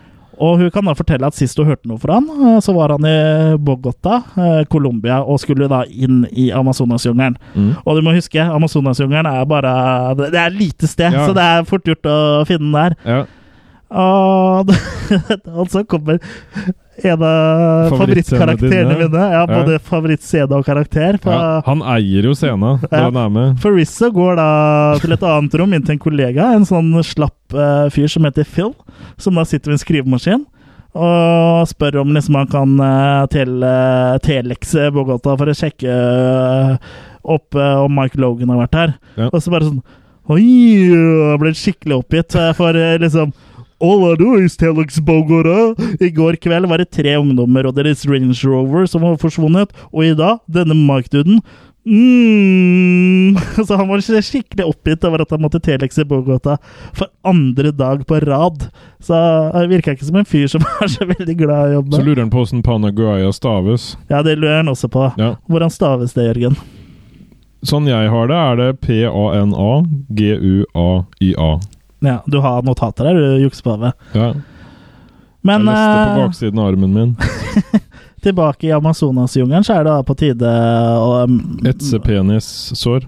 Og hun kan da fortelle at sist hun hørte noe fra han, så var han i Bogotá, Colombia, og skulle da inn i Amazonasjungelen. Mm. Og du må huske, Amazonasjungelen er bare det er et lite sted, Ja. så det er fort gjort å finne den der. ja. Og, og så kommer en av favorittkarakterene mine. Ja, Ja. både favorittscene og karakter. Ja. Han eier jo scenen når Ja. han er med. for Rizzo går da til et annet rom, inn til en kollega, en sånn slapp uh, fyr som heter Phil, som da sitter ved en skrivemaskin. Og spør om liksom han kan uh, tele, telekse Bogota for å sjekke uh, opp uh, om Mike Logan har vært her. Ja. Og så bare sånn Oi! Ble skikkelig oppgitt. eh, For eh, liksom All I do is telex Bogora. I går kveld var det tre ungdommer og deres Range Rover som var forsvunnet. Og i dag, denne Mike-duden mm. Så han var skikkelig oppgitt over at han måtte telekse Bogota for andre dag på rad. Så han virka ikke som en fyr som er så veldig glad i å Så lurer han på åssen Panaguaya staves. Ja, det lurer han også på. Ja. Hvordan staves det, Jørgen? Sånn jeg har det, er det P-A-N-A-G-U-A-Y-A. Ja, Du har notater der, du juksepave. Ja. Men jeg leste på eh, baksiden av armen min. tilbake i Amazonasjungelen, så er det da på tide å um, Etse penissår.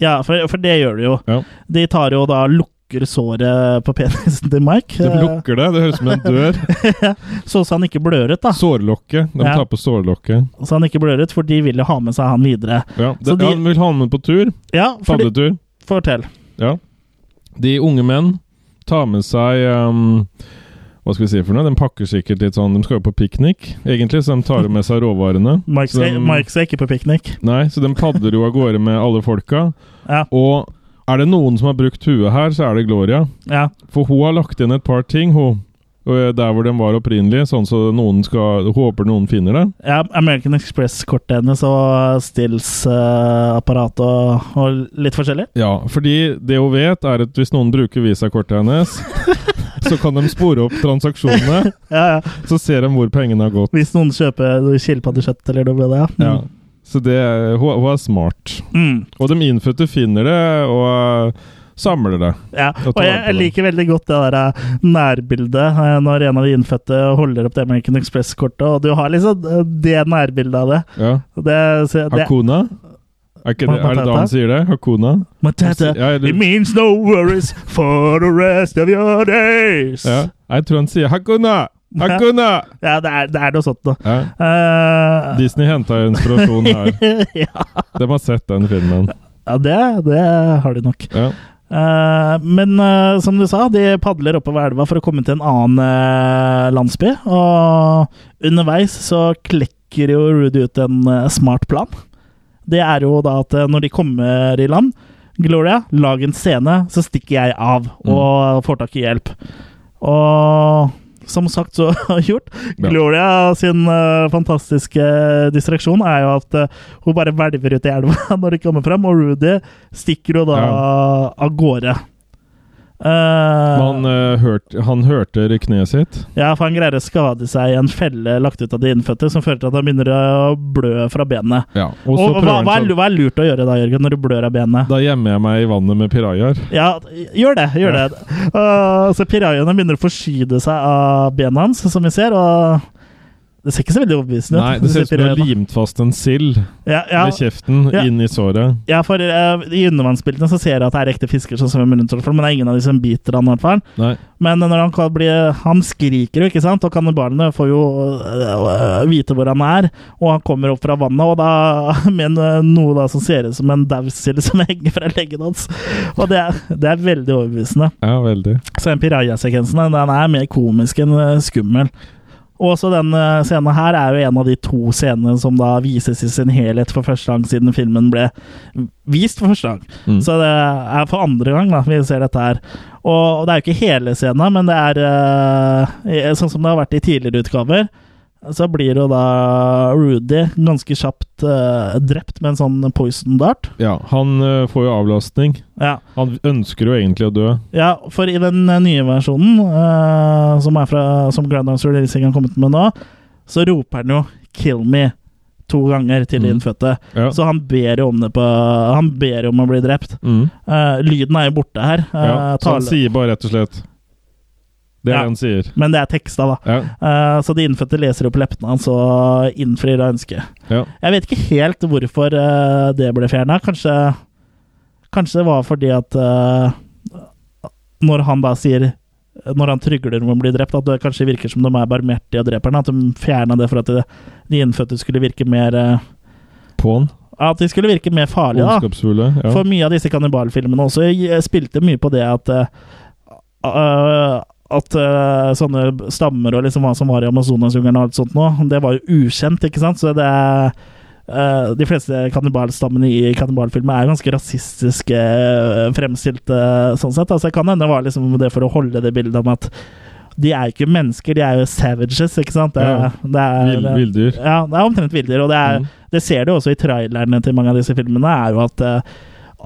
Ja, for, for det gjør du jo. Ja. De tar jo da lukker såret på penisen til Mike. De lukker det. Det høres ut som en dør. Så så han ikke blør ut, da. Sårlokket. De Ja. tar på sårlokket. Så han ikke blør ut, for de vil jo ha med seg han videre. Ja. Så De, Han vil ha med på tur. Ja, Padletur. fortell. Ja. De unge menn tar med seg um, Hva skal vi si for noe? De pakker sikkert litt sånn De skal jo på piknik, egentlig, så de tar med seg råvarene. Mike er skal, de- Mike skal ikke på piknik. Nei, så de padler jo av gårde med alle folka. Ja, Og er det noen som har brukt huet her, så er det Gloria. ja. For hun har lagt inn et par ting, hun. Og Der hvor den var opprinnelig, sånn så noen skal håper noen finner det. ja American Express-kortet hennes og Stills-apparat og, og litt forskjellig. Ja, fordi det hun vet, er at hvis noen bruker visakortet hennes, så kan de spore opp transaksjonene. Ja, ja. Så ser de hvor pengene har gått. Hvis noen kjøper skilpaddekjøtt eller noe det, ja. Ja. Så det, hun, hun er smart. Mm. Og de innfødte finner det, og samler det. Ja, Og jeg, jeg liker veldig godt det der eh, nærbildet eh, når en av de innfødte holder opp det American Express-kortet, og du har liksom eh, det nærbildet av det. Ja. det, så, det Hakuna? Er, det, er det da han sier det? Hakuna? Matata, Ja, It means no worries for the rest of your days. Ja. Jeg tror han sier Hakuna! Hakuna! Ja, det er, det er noe sånt. Ja. Eh, Disney henta inspirasjon her. ja, De har sett den filmen. ja det, det har de nok. Ja. Eh, men eh, som du sa, de padler oppover elva for å komme til en annen eh, landsby. Og underveis så klekker jo Rudy ut en smart plan. Det er jo da at når de kommer i land Gloria, lag en scene, så stikker jeg av og får tak i hjelp. Og som sagt så gjort. Ja. Gloria sin uh, fantastiske distraksjon er jo at uh, hun bare hvelver ut i elva når de kommer frem, og Rudy stikker jo da av gårde. Eh, Han, uh, hørt, han hørte kneet sitt. ja, for han greier å skade seg i en felle lagt ut av de innfødte, som fører til at han begynner å blø fra benet. Ja. Og Og, hva, hva, er, hva er lurt å gjøre da, Jørgen, når du blør av benet? Da gjemmer jeg meg i vannet med pirajaer. Ja, gjør det. gjør Ja. det. Uh, så pirajaene begynner å forskyde seg av benet hans, som vi ser, og det ser ikke så veldig overbevisende ut. Nei, det ser ut som du har limt fast en sild ja, ja, med kjeften Ja. inn i såret. ja, for uh, i undervannsbildene så ser jeg at det er ekte fisker som svømmer rundt, men det er ingen av de som biter han, i hvert fall. Nei. Men når han kan bli Han skriker jo, ikke sant? Og kannibalene får jo uh, vite hvor han er. Og han kommer opp fra vannet, og da med noe da som ser ut som en dausild som henger fra leggen hans. Og det er, det er veldig overbevisende. Ja, veldig. Så den piraja-sekvensen den er mer komisk enn skummel. Og også den øh, scenen her er jo en av de to scenene som da vises i sin helhet for første gang siden filmen ble vist for første gang. Mm. Så det er for andre gang da, vi ser dette her. Og det er jo ikke hele scenen, men det er uh, sånn som det har vært i tidligere utgaver. Så blir jo da Rudy ganske kjapt uh, drept med en sånn poison dart. Ja, han uh, får jo avlastning. Ja, Han ønsker jo egentlig å dø. ja for i den eh, nye versjonen, uh, som er fra som Grandhouse Releasing har kommet med nå, så roper han jo 'kill me' to ganger til de Mhm. innfødte. Ja. Så han ber jo om det på Han ber om å bli drept. Mm. Lyden er jo borte her. ja. Så han sier bare rett og slett Det er Ja. det han sier. Men det er teksta, da. Ja. Uh, så de innfødte leser opp leppene hans og innfrir av ønsket. ja. Jeg vet ikke helt hvorfor uh, det ble fjerna. Kanskje, kanskje det var fordi at uh, Når han da sier Når han trygler om å bli drept, at det kanskje virker som de er barmhjertige og dreper ham. At de fjerna det for at de, de innfødte skulle virke mer På'n. At de skulle virke mer farlige, da. Ja. For mye av disse kannibalfilmene også spilte mye på det at At uh, sånne stammer og liksom hva som var i Amazonasjungelen og alt sånt nå, det var jo ukjent, ikke sant? Så det er Uh, De fleste kannibalstammene i kannibalfilmer er ganske rasistiske uh, fremstilte, sånn sett. Altså, det kan hende det var liksom det for å holde det bildet om at de er ikke mennesker, de er jo savages, ikke sant? Det, Ja. det er, Vill, villdyr. ja, det er omtrent villdyr. Og det, er, Mm. det ser du også i trailerne til mange av disse filmene, er jo at eh,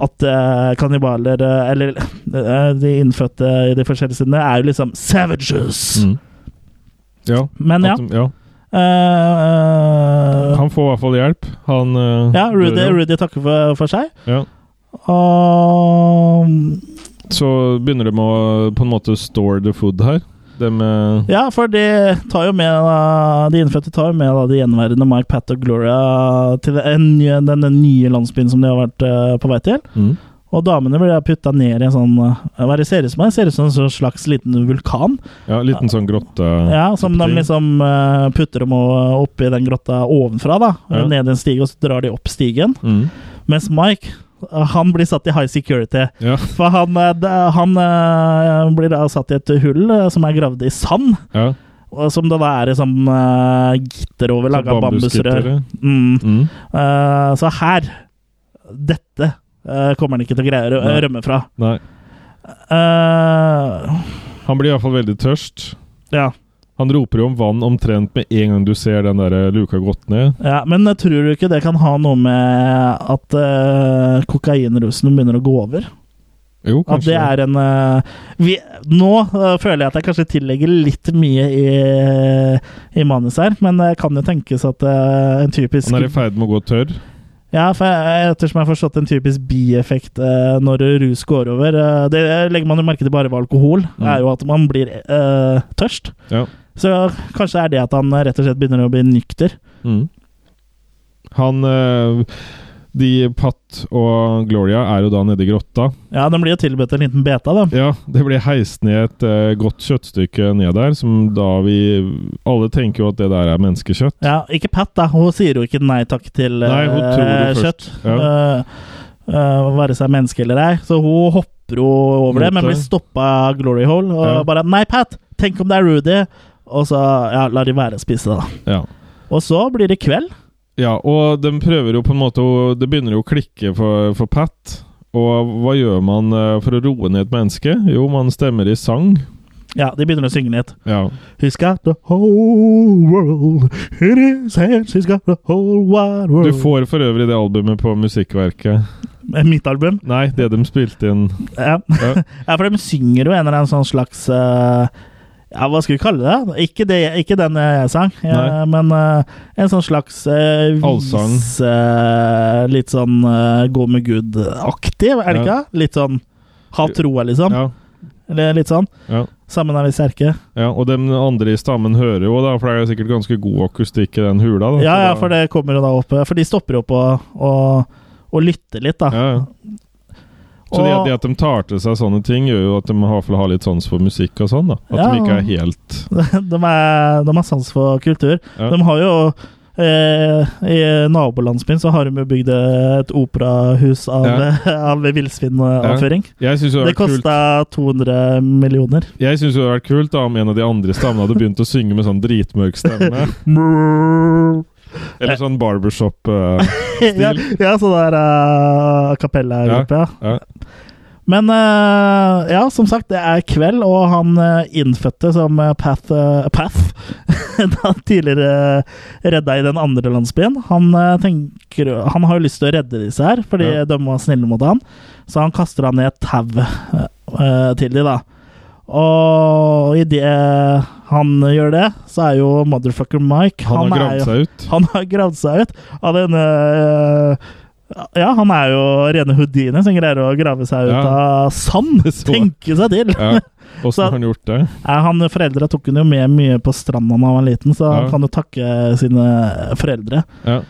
at uh, kannibaler, uh, eller uh, de innfødte i de forskjellige sidene, er jo liksom savages. Mm. Ja. Men ja. de- ja. Han får i hvert fall hjelp. Han ja, Rudy, jo. Rudy takker for, for seg. Ja. Og Så begynner de å på en måte store the food her. De uh... Ja, for de tar jo med da, De innfødte tar jo med da, de gjenværende Mike, Pat og Gloria til den, den, den nye landsbyen som de har vært uh, på vei til. mm. Og damene blir putta ned i en sånn eh, Hva det ser ut som? Det ser ut som en sånn slags liten vulkan. Ja, en liten sånn grotte. Ja, Som de liksom eh, putter dem oppi den grotta ovenfra. da Ja. Ned en stige, og så drar de opp stigen. mm. Mens Mike han blir satt i high security. Ja. For han, eh, han eh, blir da satt i et hull eh, som er gravd i sand. ja. Som det da er i sånn uh, gitter over, Så laga bambusrør. Mm. Mm. Uh, så her Dette uh, kommer han ikke til å greie å Nei. rømme fra. Nei. Han blir iallfall veldig tørst. ja. Han roper jo om vann omtrent med en gang du ser den der luka gått ned. Ja, men jeg tror du ikke det kan ha noe med at uh, kokainrusen begynner å gå over? Jo, At kanskje det er en uh, vi, Nå uh, føler jeg at jeg kanskje tillegger litt mye i, i manus her, men det kan jo tenkes at eh, en typisk Han er i ferd med å gå tørr. Ja, for jeg, ettersom jeg har forstått en typisk bieffekt eh, når rus går over eh, Det legger man jo merke til bare ved alkohol, Mm. er jo at man blir eh, tørst. Ja. Så kanskje er det at han rett og slett begynner å bli nykter. Mm. Han eh, De Pat og Gloria er jo da nede i grotta. Ja, de blir jo tilbudt en liten beta, da. Ja, det blir heist ned et eh, godt kjøttstykke ned der, som da vi Alle tenker jo at det der er menneskekjøtt. Ja, ikke Pat, da. Hun sier jo ikke nei takk til eh, Nei, hun tror jo kjøtt. først. Ja. Uh, uh, være seg menneske eller ei. Så hun hopper jo over Mot det, men blir stoppa av Glory Hole. Og Ja. bare 'Nei, Pat! Tenk om det er Rudy!' Og så ja, lar de være å spise, da. Ja. Og så blir det kveld. ja, og de prøver jo på en måte Det begynner jo å klikke for, for Pat. Og hva gjør man eh, for å roe ned et menneske? Jo, man stemmer i sang. Ja, de begynner å synge litt. Ja. He's got the whole world in his hands. He's got the whole wide world. Du får for øvrig det albumet på Musikkverket. Mitt album. Nei, det de spilte inn Ja. Ja. ja, for de synger jo en eller annen sånn slags eh, Ja, hva skal vi kalle det? Ikke, det, ikke den jeg sang, ja, men uh, en sånn slags uh, vis eh, Litt sånn eh, gå med Gud-aktig, er det ikke? Litt sånn ha troa, liksom. Eller litt sånn. Sammen er vi sterke. Ja, og de andre i stammen hører jo, da, for det er jo sikkert ganske god akustikk i den hula. Da, Ja, ja, for det kommer jo da opp For de stopper opp og, og, og lytter litt, da. Ja, ja. Så det, det at de tar til seg sånne ting, gjør jo at de fall har litt sans for musikk og sånn. da At Ja. de ikke er helt de, er, de har sans for kultur. Ja. De har jo eh, I nabolandsbyen så har de jo bygd et operahus av, av villsvinavføring. Ja. det Det kosta 200 millioner. Jeg synes det hadde vært kult da om en av de andre stammene hadde begynt å synge med sånn dritmørk stemme. Eller sånn barbershop eh, ja, ja, sånn der uh, kapellagruppe, ja. ja. Men uh, ja, som sagt, det er kveld, og han uh, innfødte som eh, Path, uh, Path tidligere redda i den andre landsbyen, han, eh, tenker, han har jo lyst til å redde disse her, fordi Ja. de var snille mot han. Så han kaster han ned et tau eh, til de da. Og idet han gjør det, så er jo motherfucker Mike Han har er gravd seg ut. han har gravd seg ut av denne øh, Ja, han er jo rene Houdini som greier å grave seg ut Ja. av sand! Tenke seg til! Ja. Åssen har han gjort det? Han Foreldra tok han jo med mye på stranda da han var liten, så Ja. han kan jo takke sine foreldre. Ja.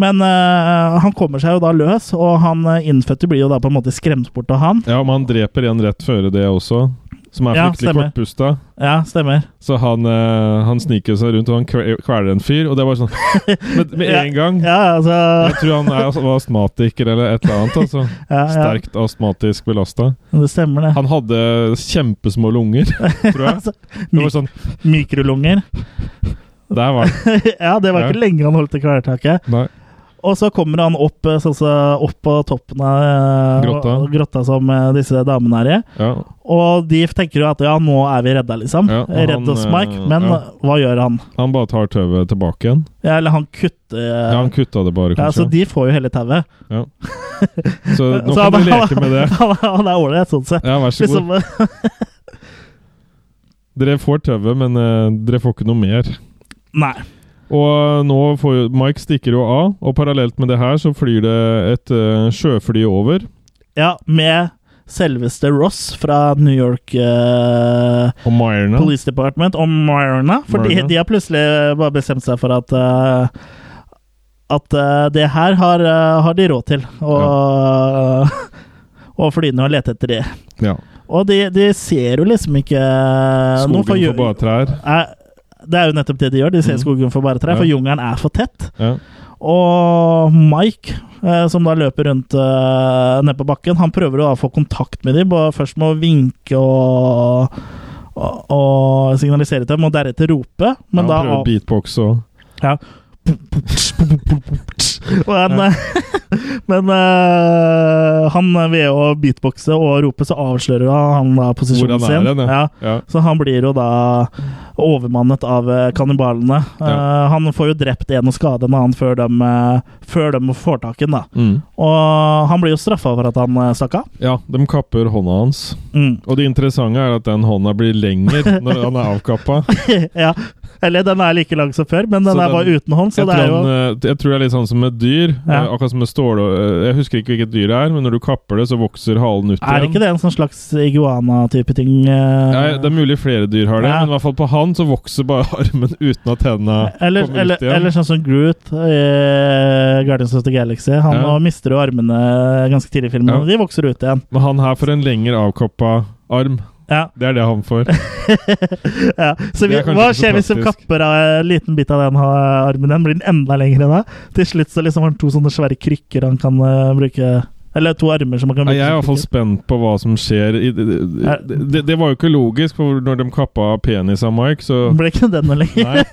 Men uh, han kommer seg jo da løs, og han øh, innfødte blir jo da på en måte skremt bort av han. ja, men han dreper en rett før det også, som er Ja, fryktelig kortpusta. Ja, stemmer. Så han, uh, han sniker seg rundt og han kve- kveler en fyr, og det var sånn Med, med en gang. Ja, altså Jeg tror han er var astmatiker eller et eller annet. altså ja, ja, Sterkt astmatisk belasta. Det stemmer, det. Han hadde kjempesmå lunger, tror jeg. Altså, Det var sånn Mikrolunger. Der var det. ja, det var ikke lenge han holdt i kvelertaket. Nei. Og så kommer han opp, sånn så opp på toppen av eh, Grotta. grotta som eh, disse damene er i. Ja. Og de tenker jo at ja, nå er vi redda, liksom. Ja, Redd oss, Mike. Men ja. hva gjør han? Han bare tar tauet tilbake igjen. Ja, eller han kutter Ja, han kutta det bare, Ja, så de får jo hele tauet. Ja. Så nå Så kan han- du leke med det. Han, han er ålreit, sånn sett. Ja, vær så god. Liksom, Dere får tauet, men uh, dere får ikke noe mer. nei. Og nå får Mike stikker jo av, og parallelt med det her så flyr det et uh, sjøfly over. Ja, med selveste Ross fra New York uh. Police Department og Myrna. For de, de har plutselig bare bestemt seg for at uh, At uh, det her har, har de råd til. Og, og flyene og lete etter det. Ja. Og de, de ser jo liksom ikke Skogen for bare trær. Eh, Det er jo nettopp det de gjør. De ser Mhm. skogen for bare trær, Ja. for jungelen er for tett. Ja. Og Mike, eh, som da løper rundt uh, ned på bakken, han prøver da å få kontakt med dem, først med å vinke og, og, og signalisere til dem, og deretter rope. Men han da prøver beatbox og ja. Eh, Men eh, han ved å beatboxe og rope, så avslører han da posisjonen sin. Den, ja. Ja. ja. Så han blir jo da overmannet av eh, kannibalene. Eh, han får jo drept en og skadet en annen før de, før de får tak i den. Mm. Og han blir jo straffa for at han stakk av. ja, de kapper hånda hans. Mm. Og det interessante er at den hånda blir lenger når han er avkappa. ja. Eller den er like lang som før, men den den er bare uten hånd. Så det er jo han, eh, jeg tror det er litt sånn som med dyr. Ja. eh, Akkurat som med stål eh, Jeg husker ikke hvilket dyr det er, men når du kapper det, så vokser halen ut igjen. Er ikke det en sånn slags iguana-type ting? Ja, det er mulig flere dyr har det, Ja. men i hvert fall på han så vokser bare armen uten at tennene Eller, kommer eller, ut igjen. eller sånn som Groot i Guardians of the Galaxy. Han Ja. mister jo armene ganske tidlig i filmen, Ja. og de vokser ut igjen. Men han her får en lenger avkoppa arm. Ja, Det er det han får. ja. Så vi, hva skjer hvis du kapper av en liten bit av den armen Den Blir den enda lengre da? Til slutt så liksom har han to sånne svære krykker han kan uh, bruke Eller to armer som man kan bruke. Jeg er i hvert fall spent på hva som skjer. Det, det, var jo ikke logisk, for når de kappa penis av Mike, så Ble ikke den noe lenger?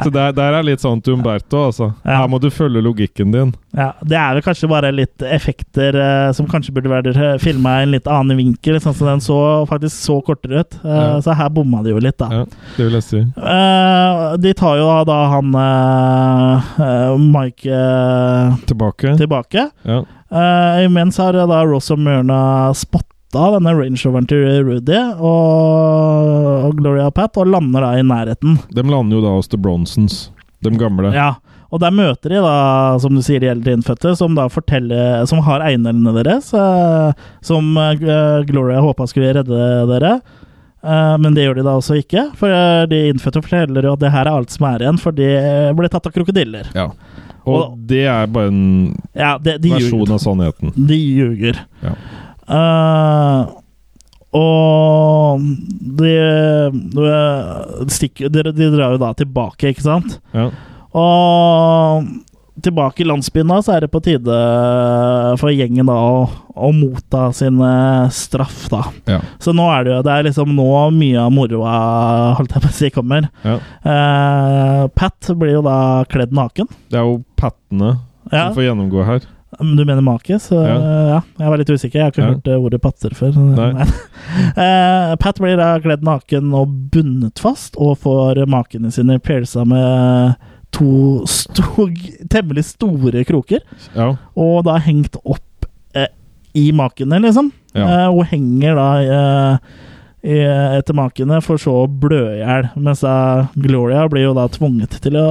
Så der, der er litt sånn til Umberto, altså. Ja. Her må du følge logikken din. Ja, Det er vel kanskje bare litt effekter eh, som kanskje burde vært filma i en litt annen vinkel. Sånn som den så faktisk så kortere ut. Eh, Ja. Så her bomma de jo litt, da. Ja, det vil jeg si. Eh, de tar jo da han eh, eh, Mike eh, Tilbake. tilbake. Ja. Uh, imens har da Ross og Myrna spotta denne Range Roveren til Rudy og, og Gloria og Pat, og lander da i nærheten. De lander jo da hos The Bronsons, de gamle. Ja, og der møter de da, som du sier, de eldre innfødte, som da forteller Som har eiendelene deres, eh, som eh, Gloria håpa skulle redde dere. Eh, men det gjør de da også ikke, for de innfødte forteller jo at det her er alt som er igjen, for de ble tatt av krokodiller. Ja. Og Og- det er bare en Ja, det, de versjon ljuger. av sannheten. De ljuger. Ja. Uh, og de, de, stikker, de, drar jo da tilbake, ikke sant? Ja. Og tilbake i landsbyen da, så er det på tide for gjengen da å, å motta sin eh, straff, da. Ja. Så nå er det jo Det er liksom nå mye av moroa, holdt jeg på å si, kommer. ja. Eh, Pat blir jo da kledd naken. Det er jo pattene Ja, som får gjennomgå her. Du mener make, så Ja. ja. Jeg var litt usikker. Jeg har ikke Ja. hørt eh, ordet patter før. Eh, Pat blir da kledd naken og bundet fast, og får makene sine pierca med to sto temmelig store kroker. Ja. Og da hengt opp eh, i makene, liksom. Ja. Eh, og henger da eh, i, etter makene, for så å blø i hjel. Mens Gloria blir jo da tvunget til å,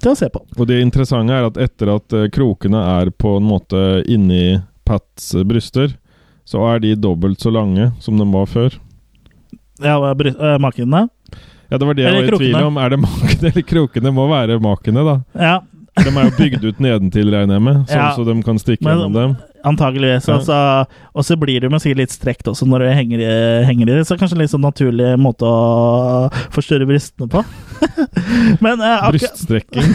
til å se på. Og det interessante er at etter at eh, krokene er på en måte inni Pats bryster, så er de dobbelt så lange som de var før. Ja, eh, makene. Ja, det var det jeg var i tvil om. Er det makene eller krokene? Må være makene, da. Ja, De er jo bygd ut nedentil, regner jeg med, sånn Ja. så de kan stikke Men- gjennom dem. Antageligvis. Ja. Altså, og så blir det jo sikkert litt strekt også når du henger i, henger i det. Så kanskje en litt sånn naturlig måte å forstørre brystene på. Men eh, Bryststrekking.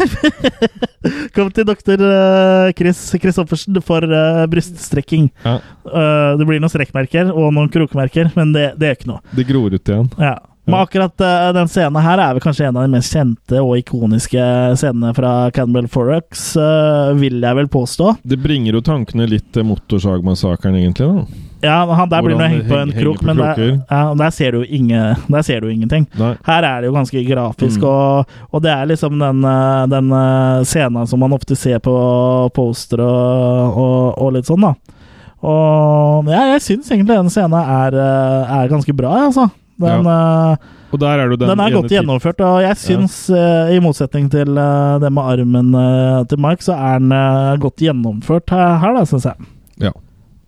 Kom til doktor eh, Chris Christoffersen for uh, bryststrekking. Ja. Uh, det blir noen strekkmerker og noen krokmerker, men det, det er ikke noe. Det gror ut igjen. Ja. Men akkurat uh, den scenen her er vel kanskje en av de mest kjente og ikoniske scenene fra Cannibal Forex, uh, vil jeg vel påstå. Det bringer jo tankene litt til motorsagmassakren, egentlig. da. Ja, han der blir Hvordan nå hengt på en krok, men der, ja, der, ser du inge, der ser du ingenting. Nei. Her er det jo ganske grafisk, Mm. og, og det er liksom den, eh, den scenen som man ofte ser på poster og, og, og litt sånn, da. Og ja, jeg syns egentlig den scenen er, er ganske bra, altså. Den, eh, der er den, den, er godt gjennomført, og jeg syns, eh, i motsetning til eh, det med armen eh, til Mike, så er den eh, godt gjennomført her, da, syns jeg. Ja.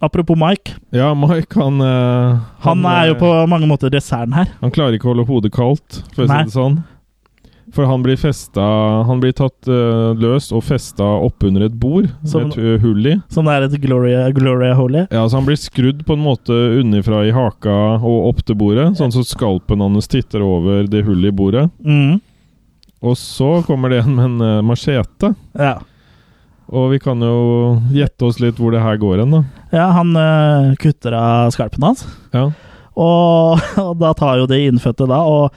Apropos Mike, Ja, Mike, han eh, han, er jo eh, på mange måter desserten her. Han klarer ikke å holde hodet kaldt, for å si det sånn. For han blir festa Han blir tatt uh, løs og festa oppunder et bord Som- et eh, hull i. Som det er et Gloria, Gloria i. Ja, så Han blir skrudd på en måte unnifra i haka og opp til bordet, sånn så skalpen hans titter over det hullet i bordet. Mm. Og så kommer det en med en uh, machete. Ja. Og vi kan jo gjette oss litt hvor det her går hen, da. Ja, han kutter av skalpen hans. Ja. Og, og da tar jo de innfødte da og,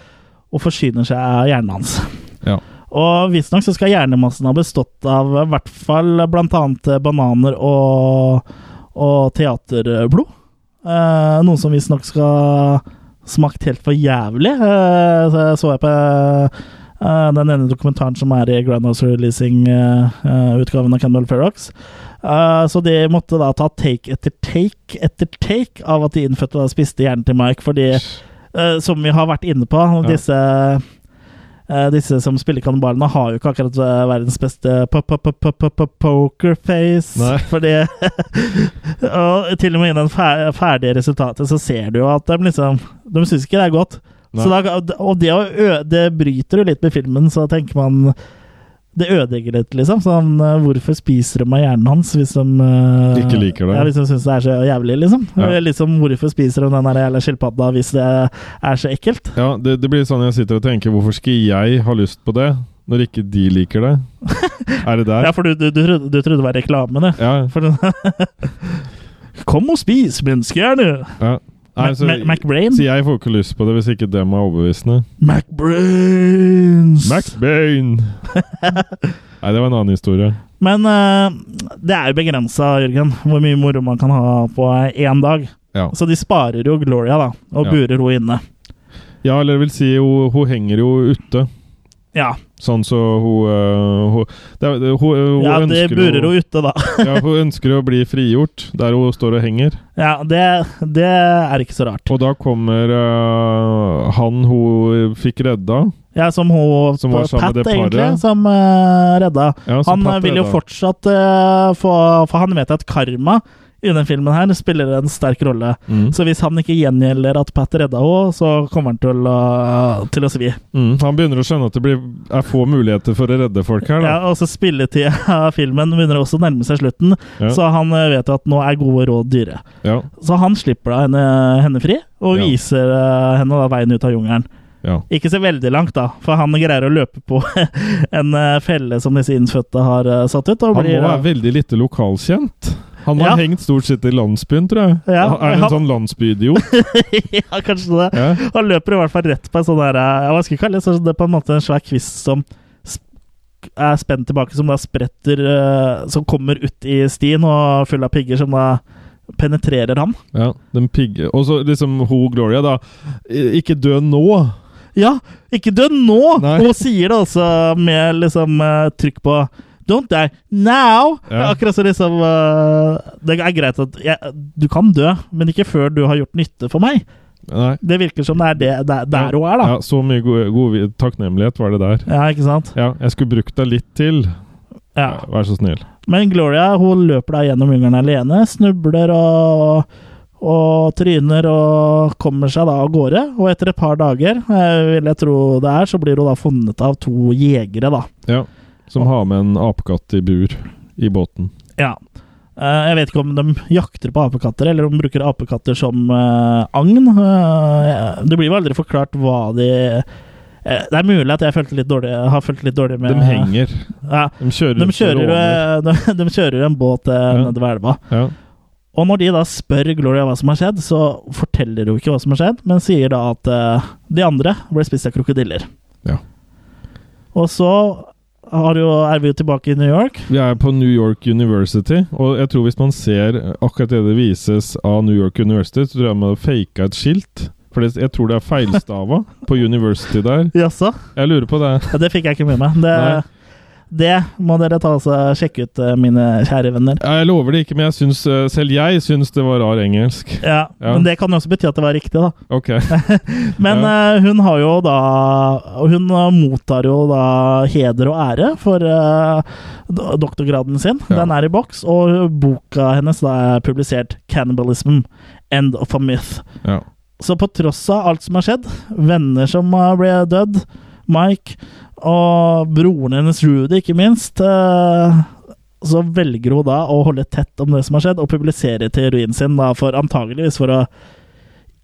og forsyner seg av hjernen hans. Ja. Og visstnok så skal hjernemassen ha bestått av i hvert fall annet bananer og, og teaterblod. Eh, noe som visstnok skal smakt helt for jævlig. Eh, så så jeg på eh, den ene dokumentaren som er i Grandhouse Releasing-utgaven av Candle Ferox. Uh, så de måtte da ta take etter take etter take av at de innfødte da spiste hjernen til Mike, fordi uh, som vi har vært inne på, disse uh, disse som spiller kannibalene, har jo ikke akkurat uh, verdens beste pokerface. Fordi Og til og med i fer ferdige resultatet så ser du jo at de liksom De syns ikke det er godt. Så da, og det, det bryter jo litt med filmen, så tenker man det ødelegger litt, liksom. Sånn, uh, hvorfor spiser de av hjernen hans hvis de uh, Ikke liker det. Ja, hvis de syns det er så jævlig, liksom. Ja. liksom hvorfor spiser de den jævla skilpadda hvis det er så ekkelt. Ja, det, det blir sånn jeg sitter og tenker Hvorfor skal jeg ha lyst på det, når ikke de liker det? er det der? Ja, for du, du, du, trodde, du trodde det var reklame, det. Ja. For Kom og spis menneskehjerne! ja. Nei, så, McBrain? så jeg får ikke lyst på det hvis ikke dem er overbevisende. McBrains! Max Nei, det var en annen historie. Men uh, det er jo begrensa, Jørgen, hvor mye moro man kan ha på én dag. Ja. Så de sparer jo Gloria, da, og Ja. burer henne inne. ja, eller det vil si, hun, hun henger jo ute. Ja, Sånn så hun, øh, hun, det, hun, hun ja de ønsker burer henne ute, da. ja, hun ønsker å bli frigjort der hun står og henger. Ja, det, det er ikke så rart. Og da kommer uh, han hun fikk redda. Ja, som hun Som var Pat, det egentlig, som uh, redda. Ja, som Han Pat vil vil jo fortsatt uh, få For han vet at karma i den filmen her spiller en sterk rolle. Mm. Så hvis han ikke gjengjelder at Pat redda henne, så kommer han til å, til å svi. Mm. Han begynner å skjønne at det blir, er få muligheter for å redde folk her. Ja, og så spilletida av filmen begynner også å nærme seg slutten, Ja. så han eh, vet jo at nå er gode råd dyre. Ja. Så han slipper da henne, henne fri, og Ja. viser eh, henne da veien ut av jungelen. Ja. Ikke så veldig langt, da, for han greier å løpe på en eh, felle som disse innfødte har satt ut. Og Han må være veldig lite lokalkjent. Han har Ja. hengt stort sett i landsbyen, tror jeg. Ja, er en han- sånn landsbyidiot? ja, kanskje det. Ja. Han løper i hvert fall rett på en sånn her Jeg skal kalle det? Det på en måte en svær kvist som er spent tilbake, som da spretter eh, Som kommer ut i stien og full av pigger, som da penetrerer ham. ja, den pigge Og så liksom ho Gloria, da. Ikke dø nå! Ja, ikke dø nå! Nei. Hun sier det også med liksom eh, trykk på Don't die now! Ja. Akkurat så liksom eh, Det er greit at jeg, du kan dø, men ikke før du har gjort nytte for meg. Nei. Det virker som det er det, der, der hun er, da. Ja, så mye god, god takknemlighet var det der. Ja, ikke sant? Ja, jeg skulle brukt deg litt til. Ja. Vær så snill. Men Gloria hun løper da gjennom jungelen alene, snubler og, og tryner og kommer seg da av gårde. Og etter et par dager, eh, vil jeg tro det er, så blir hun da funnet av to jegere, da. Ja. Som har med en apekatt i bur i båten. Ja. Eh, Jeg vet ikke om de jakter på apekatter, eller om de bruker apekatter som eh, agn. Eh, Det blir jo aldri forklart hva de Det er mulig at jeg dårlig, har følt litt dårlig med De henger. Ja, De kjører de kjører, de, de kjører en båt Ja. nedover elva. Ja. Og når de da spør Gloria hva som har skjedd, så forteller hun ikke hva som har skjedd, men sier da at de andre ble spist av krokodiller. Ja. Og så har jo, er vi jo tilbake i New York. Vi er på New York University, og jeg tror hvis man ser akkurat det det vises av New York University, så tror jeg man har faka et skilt. For det, jeg tror det er feilstava på University der. Jaså? Jeg lurer på det. Ja, det fikk jeg ikke med meg. Det, Nei. Det må dere ta og sjekke ut, eh, mine kjære venner. Ja, Jeg lover det ikke, men jeg syns, eh, selv jeg syns det var rar engelsk. Ja, Ja. Men det kan jo også bety at det var riktig, da. Ok. Men eh, hun har jo da Hun mottar jo da heder og ære for doktorgraden sin. Ja. Den er i boks, og boka hennes da er publisert 'Cannibalism End of a Myth'. Ja. Så på tross av alt som har skjedd, venner som ble dødd, Mike og broren hennes Rudy, ikke minst, eh, så velger hun da å holde tett om det som har skjedd, og publisere teorien sin, da, for antageligvis for å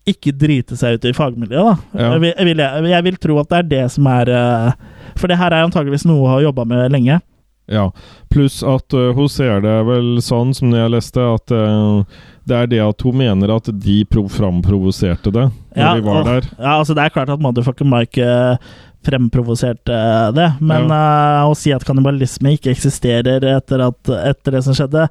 ikke drite seg ut i fagmiljøet, da. Ja. Jeg, vil, jeg, vil, jeg vil tro at det er det som er eh, For det her er antageligvis noe hun har jobba med lenge. Ja. Pluss at uh, hun ser det vel sånn, som jeg leste, at uh, det er det at hun mener at de framprovoserte det når Ja, de var og- der. Ja, altså Det er klart at Motherfucker Mike eh, fremprovoserte det, men eh, å si at kannibalisme ikke eksisterer etter, at, etter det som skjedde,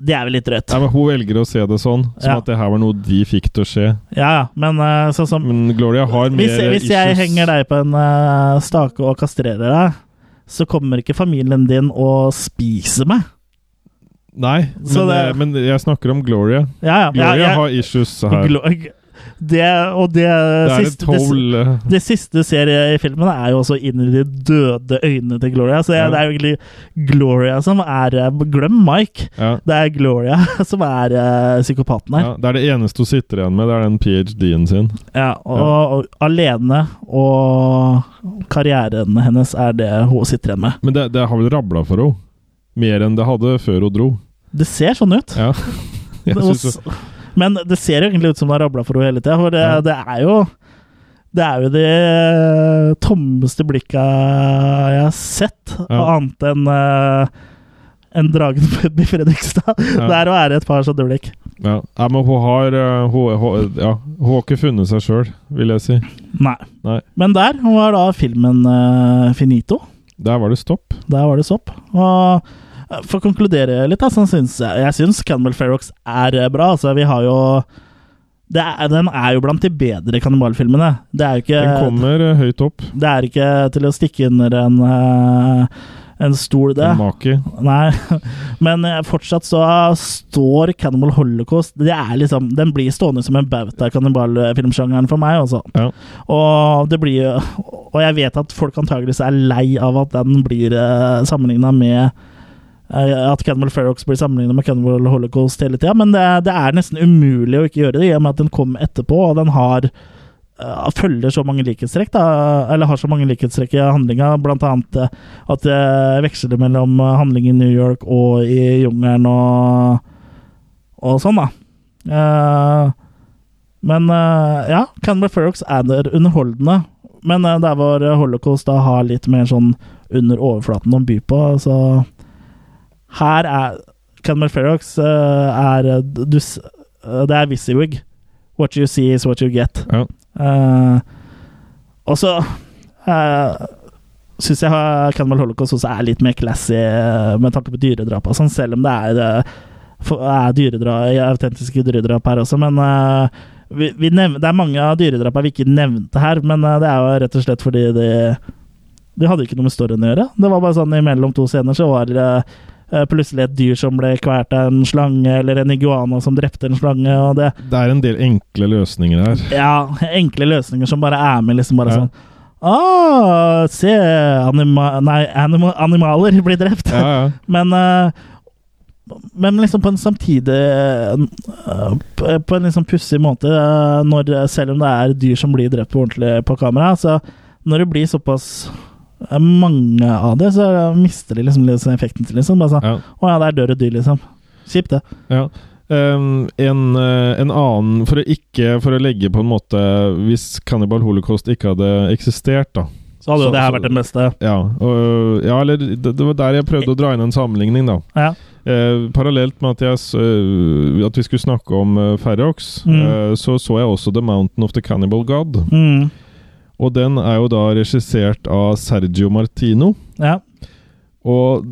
det er vel litt rødt. Ja, men Hun velger å se det sånn, som Ja. at det her var noe de fikk til å skje. Ja, ja, men uh, sånn som Men Gloria har mer Hvis, hvis jeg issues. henger deg på en uh, stake og kastrerer deg, så kommer ikke familien din og spiser meg. Nei, men, det- men jeg snakker om Gloria. Ja, ja. Gloria ja, ja. har issues her. Glo- Det, og det, det er siste, det, eh, det siste du ser i filmen, er jo også inn i de døde øynene til Gloria. Så Ja. det er jo egentlig Gloria som er eh, Glem Mike! ja. Det er Gloria som er uh, psykopaten her. ja, Det er det eneste hun sitter igjen med, det er den ph.d.-en sin. Ja, og, og alene og karrieren hennes er det hun sitter igjen med. Men det, det har vel rabla for henne? Mer enn det hadde før hun dro. Det ser sånn ut. Ja. Jeg Og synes s- Men det ser jo egentlig ut som det har rabla for henne hele tida, for det, Ja. det er jo det er jo de eh, tommeste blikka jeg har sett, Ja. annet enn uh, en Dragen i Fredrikstad. Ja. Det er å være et par sånne blikk. Ja. ja. men hun har eh, hun, hun, ja, hun har ikke funnet seg sjøl, vil jeg si. Nei. Nei. Men der var da filmen uh, finito. Der var det stopp. Der var det stopp. Og eh, for å konkludere litt, da, så syns jeg, jeg syns Cannibal Ferox er eh, bra. Altså, vi har jo det er, Den er jo blant de bedre kannibalfilmene. Det er jo ikke Den kommer eh, høyt opp. Det er ikke til å stikke under en, eh, en stol, det. En maki. Nei, men fortsatt så står Cannibal Holocaust det er liksom, Den blir stående som en bauta i kannibalfilmsjangeren for meg, altså. Ja. Og det blir Og jeg vet at folk antageligvis er lei av at den blir sammenligna med at Cannibal Ferox blir sammenlignet med Cannibal Holocaust hele tida, men det, det er nesten umulig å ikke gjøre det, i og med at den kom etterpå, og den har uh, følger så mange likhetstrekk, da, eller har så mange likhetstrekk i handlinga, blant annet eh, at det veksler mellom eh, handling i New York og i jungelen og, og sånn, da. Uh, men uh, ja, Cannibal Ferox er der underholdende, men eh, der hvor Holocaust da har litt mer sånn under overflaten å by på, så her er Cannibal Ferox eh, er eh, du, eh, Det er Visiwig. What you see is what you get. Ja. Uh, og så uh, syns jeg Cannibal Holocaust også er litt mer classy med tanke på dyredrap og sånn, selv om det er, er dyredrap, autentiske dyredrap her også, men uh, vi, vi nevner, det er mange av dyredrapene vi ikke nevnte her, men det er jo rett og slett fordi de De hadde ikke noe med storyen å gjøre. Det var bare sånn imellom to scener så var det plutselig et dyr som ble kvalt av en slange, eller en iguana som drepte en slange, det Det er en del enkle løsninger her. ja, enkle løsninger som bare er med, liksom bare Ja. sånn Ah, se anima nei, anima animaler blir drept. Ja, ja. Men eh, Men liksom på en samtidig eh, På en liksom pussig måte, eh, når, selv om det er dyr som blir drept på ordentlig på kamera, så når det blir såpass eh, mange av det, så mister de liksom sånn effekten til liksom. Bare sånn, ja. Å ja, der dør et dyr, liksom. Kjipt, det. Ja. Um, en, eh, en annen For å ikke For å legge på en måte Hvis Cannibal Holocaust ikke hadde eksistert, da. Så hadde jo det her vært det beste. Ja, og, ja eller det, det var der jeg prøvde å dra inn en sammenligning, da. Ja. Eh, parallelt med at, jeg, eh, at vi skulle snakke om uh, Ferrox, Mm. eh, så så jeg også The Mountain of the Cannibal God. Mm. Og den er jo da regissert av Sergio Martino. Ja. Og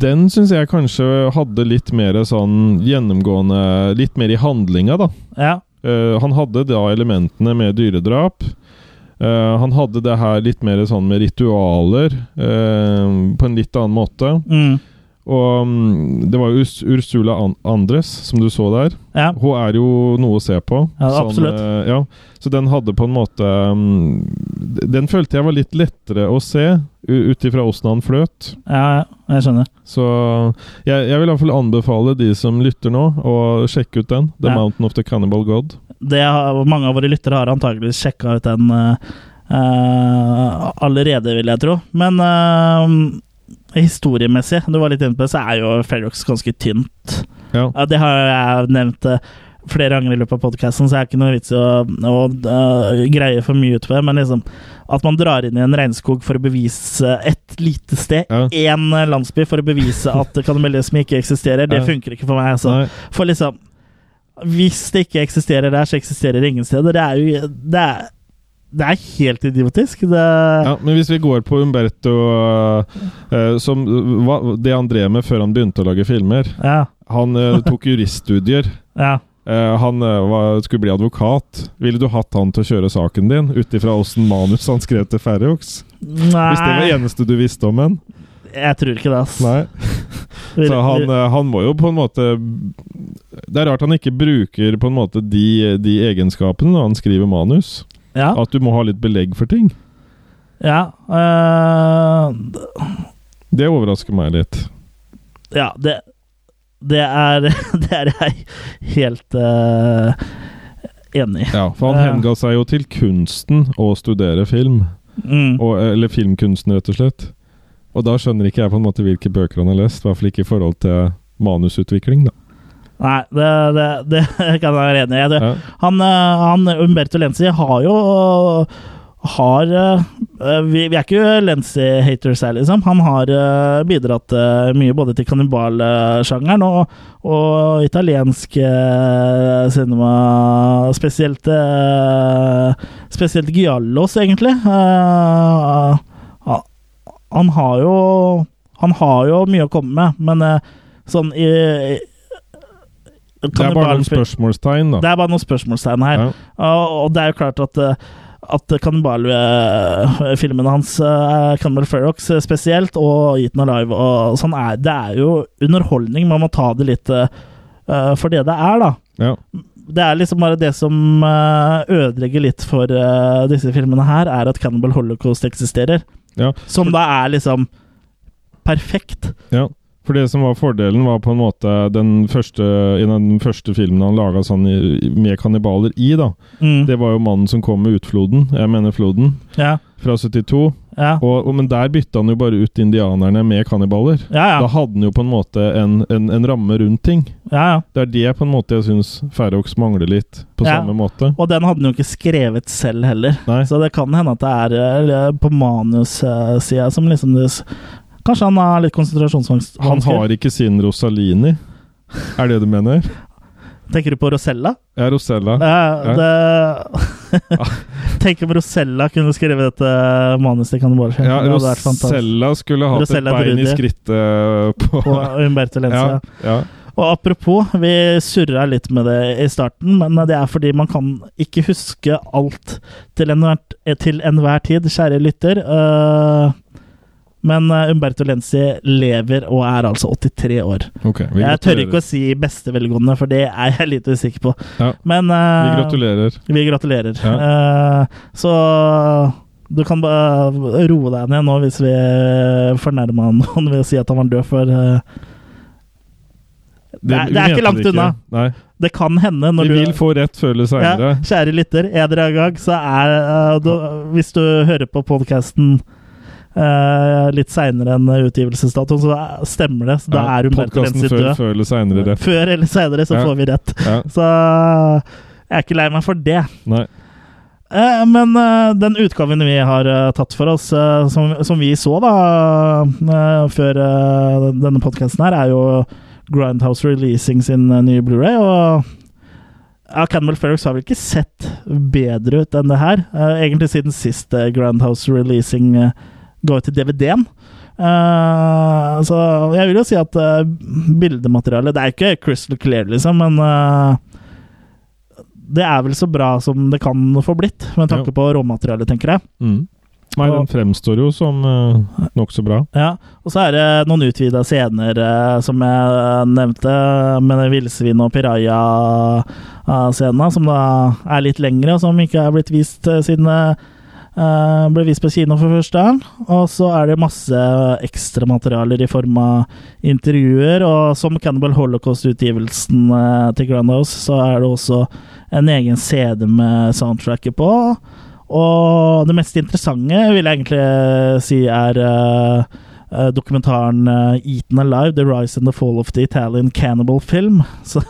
den syns jeg kanskje hadde litt mer sånn gjennomgående Litt mer i handlinga, da. Ja. Uh, han hadde da elementene med dyredrap. Uh, han hadde det her litt mer sånn med ritualer, uh, på en litt annen måte. Mm. Og mm, det var jo Ursula Andres, som du så der. ja. Hun er jo noe å se på. Ja, Sånn, absolutt. eh, ja. Så den hadde på en måte mm, Den følte jeg var litt lettere å se, ut ifra åssen han fløt. Ja, jeg skjønner. Så jeg, jeg vil iallfall anbefale de som lytter nå, å sjekke ut den. The Ja. Mountain of the Cannibal God. Det har, mange av våre lyttere har antakeligvis sjekka ut den eh, allerede, vil jeg tro. Men eh, historiemessig, du var litt inne på det, så er jo Ferrox ganske tynt. Ja. Det har jeg nevnt eh, flere ganger i løpet av podkasten, så jeg har ikke noe vits i å, å øh, greie for mye ut på det, men liksom at man drar inn i en regnskog for å bevise et lite sted, Ja. én landsby, for å bevise at kannibalisme ikke eksisterer, det Ja. funker ikke for meg. Altså. For liksom Hvis det ikke eksisterer der, så eksisterer det ingen steder. Det er jo Det er, det er helt idiotisk. Det, Ja, men hvis vi går på Umberto uh, som, hva, Det han drev med før han begynte å lage filmer ja, Han uh, tok juriststudier. ja. Uh, han var, skulle bli advokat. Ville du hatt han til å kjøre saken din, ut ifra åssen manus han skrev til Ferrox? Hvis det var det eneste du visste om en? jeg tror ikke det, ass. Nei. Så han, han må jo på en måte Det er rart han ikke bruker på en måte de, de egenskapene når han skriver manus. Ja, At du må ha litt belegg for ting. ja, øh, Det overrasker meg litt. ja, det Det er Det er jeg helt øh, enig i. Ja, For han uh, henga seg jo til kunsten å studere film. Mm. Og, eller filmkunsten, rett og slett. Og da skjønner ikke jeg på en måte hvilke bøker han har lest. I hvert fall ikke i forhold til manusutvikling, da. Nei, det, det, det kan jeg være enig i. Ja. Han, øh, han Umberto Lenzi har jo har øh, vi, vi er ikke Lenzi-haters her, liksom. Han har bidratt mye både til kannibalsjangeren og, og italiensk cinema. Spesielt Spesielt Giallos, egentlig. Han har jo Han har jo mye å komme med, men sånn i Det er bare noen spørsmålstegn, da. det er bare noen spørsmålstegn her. Ja. Og, og det er jo klart at eh, at kannibalfilmene hans, uh, Cannibal Ferox eh, spesielt, og Eaten Alive og sånn, er, det er jo underholdning. Man må ta det litt eh, eh, for det det er, da. Ja. Det er liksom bare det som eh, ødelegger litt for uh, disse filmene her, er at Cannibal Holocaust eksisterer. Ja. Som da er liksom perfekt. Ja, for det som var fordelen, var på en måte den første, i den første filmen han laga sånn med kannibaler i, da. Mm. Det var jo 'Mannen som kom med utfloden', jeg mener floden, Ja, fra 72. ja, Og, og, men der bytta han jo bare ut indianerne med kannibaler. ja. Da hadde han jo på en måte en, en, en ramme rundt ting. ja, ja. Det er det på en måte jeg syns Ferox mangler litt, på samme måte. Og den hadde han jo ikke skrevet selv heller. Nei. Så det kan hende at det er eh, på manussida som liksom det Kanskje han har litt konsentrasjonsvansker? Han har ikke sin Rosalini. Er det du mener? Tenker du på Rosella? Ja, Rosella. Eh, det Tenk om Rosella kunne skrevet dette manuset til Cannibal. Ja. Rosella skulle hatt Rosella et bein i skrittet på Og Umberto Lenzi. ja, ja. Og apropos, vi surra litt med det i starten, men det er fordi man kan ikke huske alt til enhver, til enhver tid, kjære lytter. Eh, men eh, Umberto Lenzi lever og er altså 83 år. Okay, Jeg tør ikke å si beste velgående, for det er jeg litt usikker på. Ja. Men Vi eh, gratulerer. Vi gratulerer. Ja. Uh, så du kan bare roe deg ned nå hvis vi fornærma noen ved å si at han var død, for uh, det, er- det er ikke langt det unna. Nei. Det kan hende når Vi du vil få rett før eller ja. Kjære lytter, en eller annen gang så er uh, du, Hvis du hører på podkasten litt seinere enn utgivelsesdatoen, så det stemmer det. Så da er Umberto Lenzi før, død. før eller seinere rett. Før eller seinere så Ja. får vi rett. Ja. Så jeg er ikke lei meg for det. Nei. Uh, Men uh, den utgaven vi har tatt for oss, som, som vi så da før denne podkasten her, er jo Grindhouse Releasing sin nye Blu-ray. Og ja, Cannibal Ferrox har vel ikke sett bedre ut enn det her. Egentlig siden sist Grindhouse Releasing eh, ut til DVD-en. Uh, så jeg vil jo si at uh, bildematerialet Det er ikke crystal clear, liksom, men uh, det er vel så bra som det kan få blitt, med tanke på råmaterialet, tenker jeg. Mm. Nei, den fremstår jo som uh, nokså bra. Ja, Og så er det noen utvida scener, eh, som jeg nevnte, med den villsvin- og piraja-scena, som da er litt lengre, og som ikke er blitt vist eh, siden det eh, ble vist på kino for første gang. Og så er det masse ekstramaterialer i form av intervjuer, og som Cannibal Holocaust-utgivelsen uh, til Grandhouse, så er det også en egen CD med soundtracket på. Og det mest interessante vil jeg egentlig si er uh, dokumentaren eh, 'Eaten Alive The Rise and the Fall of the Italian Cannibal Film'. Så,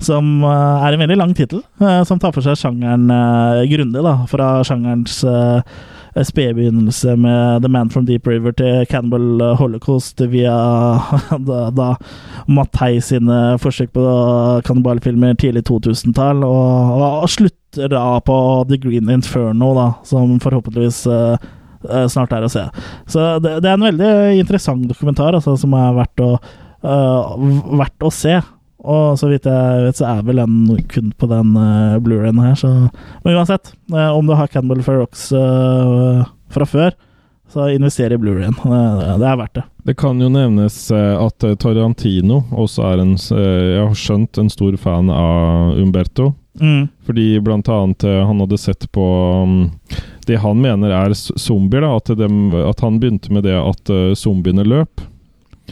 som eh, er en veldig lang tittel, eh, som tar for seg sjangeren grundig. da, Fra sjangerens spedbegynnelse med 'The Man from Deep River' til 'Cannibal Holocaust' via da, da Mattei sine forsøk på kannibalfilmer tidlig 2000-tall, og, og, slutter da på 'The Green Inferno', da, som forhåpentligvis snart er å se. Så det, det, er en veldig interessant dokumentar altså, som er verdt å, uh, verdt å se. Og så vidt jeg vet, så er vel den kun på den uh, Blu-rayen her, så Men uansett, uh, om du har Cannibal Ferox uh, fra før, så invester i Blu-rayen. Det, det er verdt det. Det kan jo nevnes at Tarantino også er en Jeg har skjønt en stor fan av Umberto. Mm. Fordi blant annet han hadde sett på um, det han mener er zombier. da, at, dem, at han begynte med det at zombiene løp.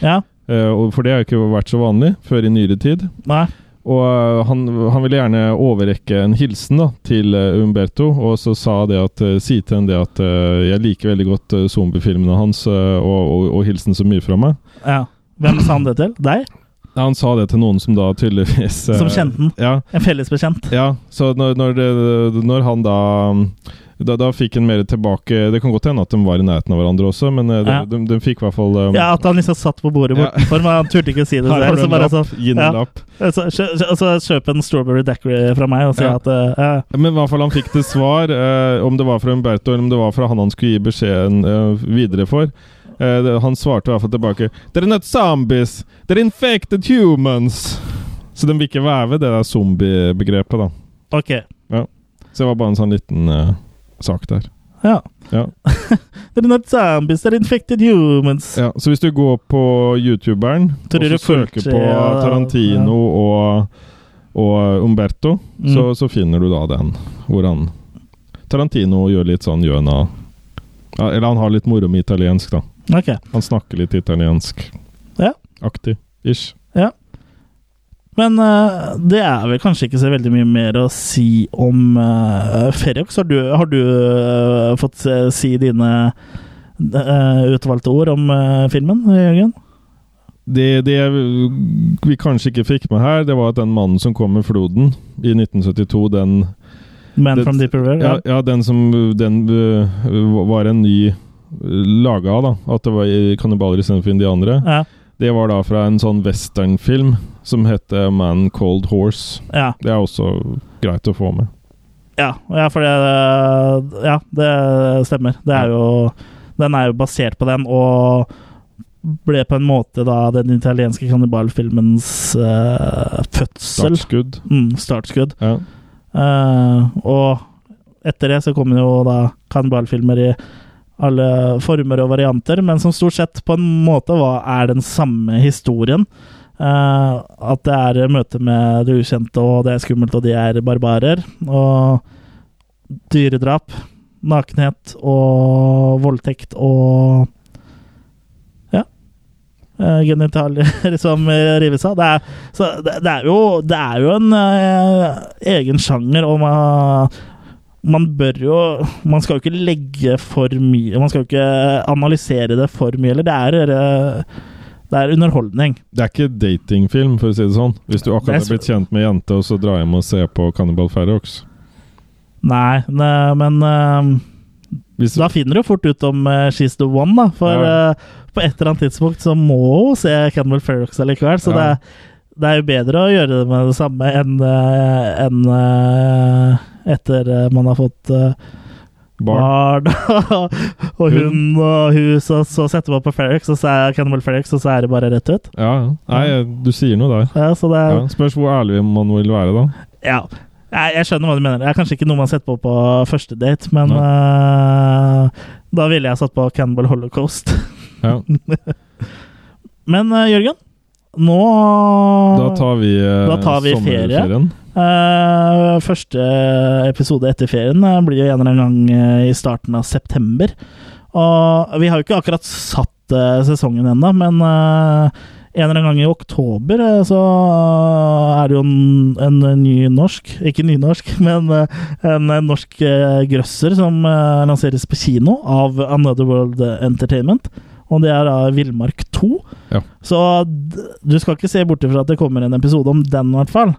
Ja. Uh, for det har ikke vært så vanlig før i nyere tid. Nei. Og uh, han, han, ville gjerne overrekke en hilsen da, til uh, Umberto, og så sa det at si til henne det at jeg liker veldig godt zombiefilmene hans, og, og, og, hilsen så mye fra meg. Ja. Hvem sa han det til? Deg? Han sa det til noen som da tydeligvis Som kjente den? Ja. En fellesbekjent? Ja. Så når, når, det, når han da da, da, fikk en mer tilbake Det kan godt hende at de var i nærheten av hverandre også, men eh, de, ja. de, de, fikk i hvert fall um, Ja, at han liksom satt på bordet bortenfor, ja. men han turte ikke å si det selv. Så bare sånn, ja. Så, så, kjøp en strawberry daiquiri fra meg og si ja. at uh, Men i hvert fall han fikk til svar, uh, om det var fra Umberto eller om det var fra han han skulle gi beskjeden uh, videre for. Han svarte i hvert fall tilbake They're not zombies, they're infected humans. Så de vil ikke være ved det der zombiebegrepet, da. Ok. Ja. Så det var bare en sånn liten sak der. Ja. ja. they're not zombies, they're infected humans. Ja, så hvis du går på youtuberen og så søker på Tarantino og, og Umberto, mm. så, så, finner du da den hvor han Tarantino gjør litt sånn gjøna Eller han har litt moro med italiensk, da. Okay. Han snakker litt italiensk. Ja. Aktig. Ish. Men uh, det er vel kanskje ikke så veldig mye mer å si om uh, Ferrox. Har du, har du uh, fått si dine utvalgte ord om filmen, Jørgen? Det, det, vi kanskje ikke fikk med her, det var at den mannen som kom med floden i 1972, den Man det, from Deep River? Ja, ja, den som Den var en ny laga av, da. At det var kannibaler istedenfor indianere. Ja. Det var da fra en sånn westernfilm som heter Man Cold Horse. Ja. Det er også greit å få med. Ja, ja for det Ja, det stemmer. Det er jo Den er jo basert på den, og ble på en måte da den italienske kannibalfilmens uh, fødsel. Startskudd. Mm, startskudd. Ja. Uh, og etter det så kom jo da kannibalfilmer i alle former og varianter, men som stort sett på en måte var, er den samme historien. Uh, at det er møte med det ukjente, og det er skummelt, og de er barbarer. Og dyredrap, nakenhet og voldtekt og Ja. Uh, genitalier som rives av. Det er, det, det, er jo, det er jo en uh, egen sjanger, og man man bør jo Man skal jo ikke legge for mye Man skal jo ikke analysere det for mye, eller det er det er underholdning. Det er ikke datingfilm, for å si det sånn. Hvis du akkurat har blitt kjent med jente, og så drar hjem og ser på Cannibal Ferox. Nei, ne, men uh, Hvis, Da finner du fort ut om uh, She's the One, da. For ja. uh, på et eller annet tidspunkt så må hun se Cannibal Ferox allikevel. Så ja. det, det, er jo bedre å gjøre det med det samme enn en, etter man har fått barn og hund og hus, og så setter man på Ferrix, og så er Cannibal Ferrix, og så er det bare rett ut. Ja, Nei, du sier noe der. Ja, er, ja, spørs hvor ærlig man vil være, da. Ja. Jeg, jeg, skjønner hva du mener. Det er kanskje ikke noe man setter på på første date, men uh, da ville jeg satt på Cannibal Holocaust. Ja. men uh, Jørgen, nå Da tar vi, uh, da tar vi ferie. Uh, første episode etter ferien uh, blir jo en eller annen gang i starten av september. Og vi har jo ikke akkurat satt sesongen ennå, men en eller annen gang i oktober så er det jo en, en ny norsk Ikke nynorsk, men en norsk grøsser som lanseres på kino av Another World Entertainment. og det er da Villmark 2. Ja. Så du skal ikke se bort ifra at det kommer en episode om den, i hvert fall.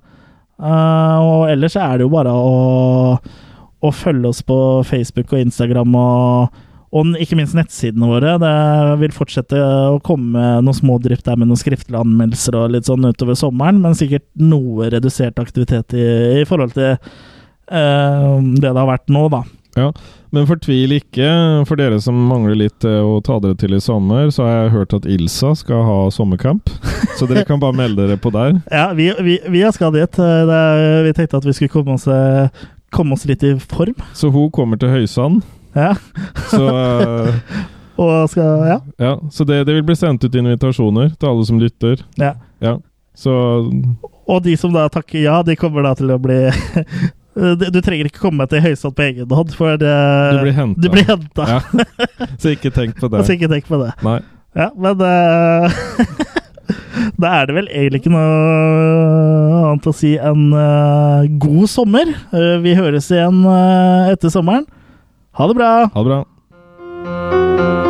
Uh, og ellers er det jo bare å, å følge oss på Facebook og Instagram og, og ikke minst nettsidene våre. Det vil fortsette å komme noen små drypp der med noen skriftlige anmeldelser og litt sånn utover sommeren, men sikkert noe redusert aktivitet i, i forhold til uh, det det har vært nå, da. Ja, men fortvil ikke. For dere som mangler litt eh, å ta dere til i sommer, så har jeg hørt at Ilsa skal ha sommercamp. Så dere kan bare melde dere på der. Ja, vi, vi, vi skal dit. Eh, er- vi tenkte at vi skulle komme oss, eh, komme oss litt i form. Så hun kommer til Høysand. Ja, Så, uh, og skal Ja. ja, så det, det vil bli sendt ut invitasjoner til alle som lytter. ja. Ja, så Og de som da takker ja, de kommer da til å bli Du du trenger ikke komme til Høystand på egen hånd, for det, du blir henta. du blir henta. Ja. Så ikke tenk på det. Så ikke tenk på det. Nei. Ja, men uh, Da er det vel egentlig ikke noe annet å si enn uh, god sommer. Uh, vi høres igjen eh, etter sommeren. Ha det bra! Ha det bra.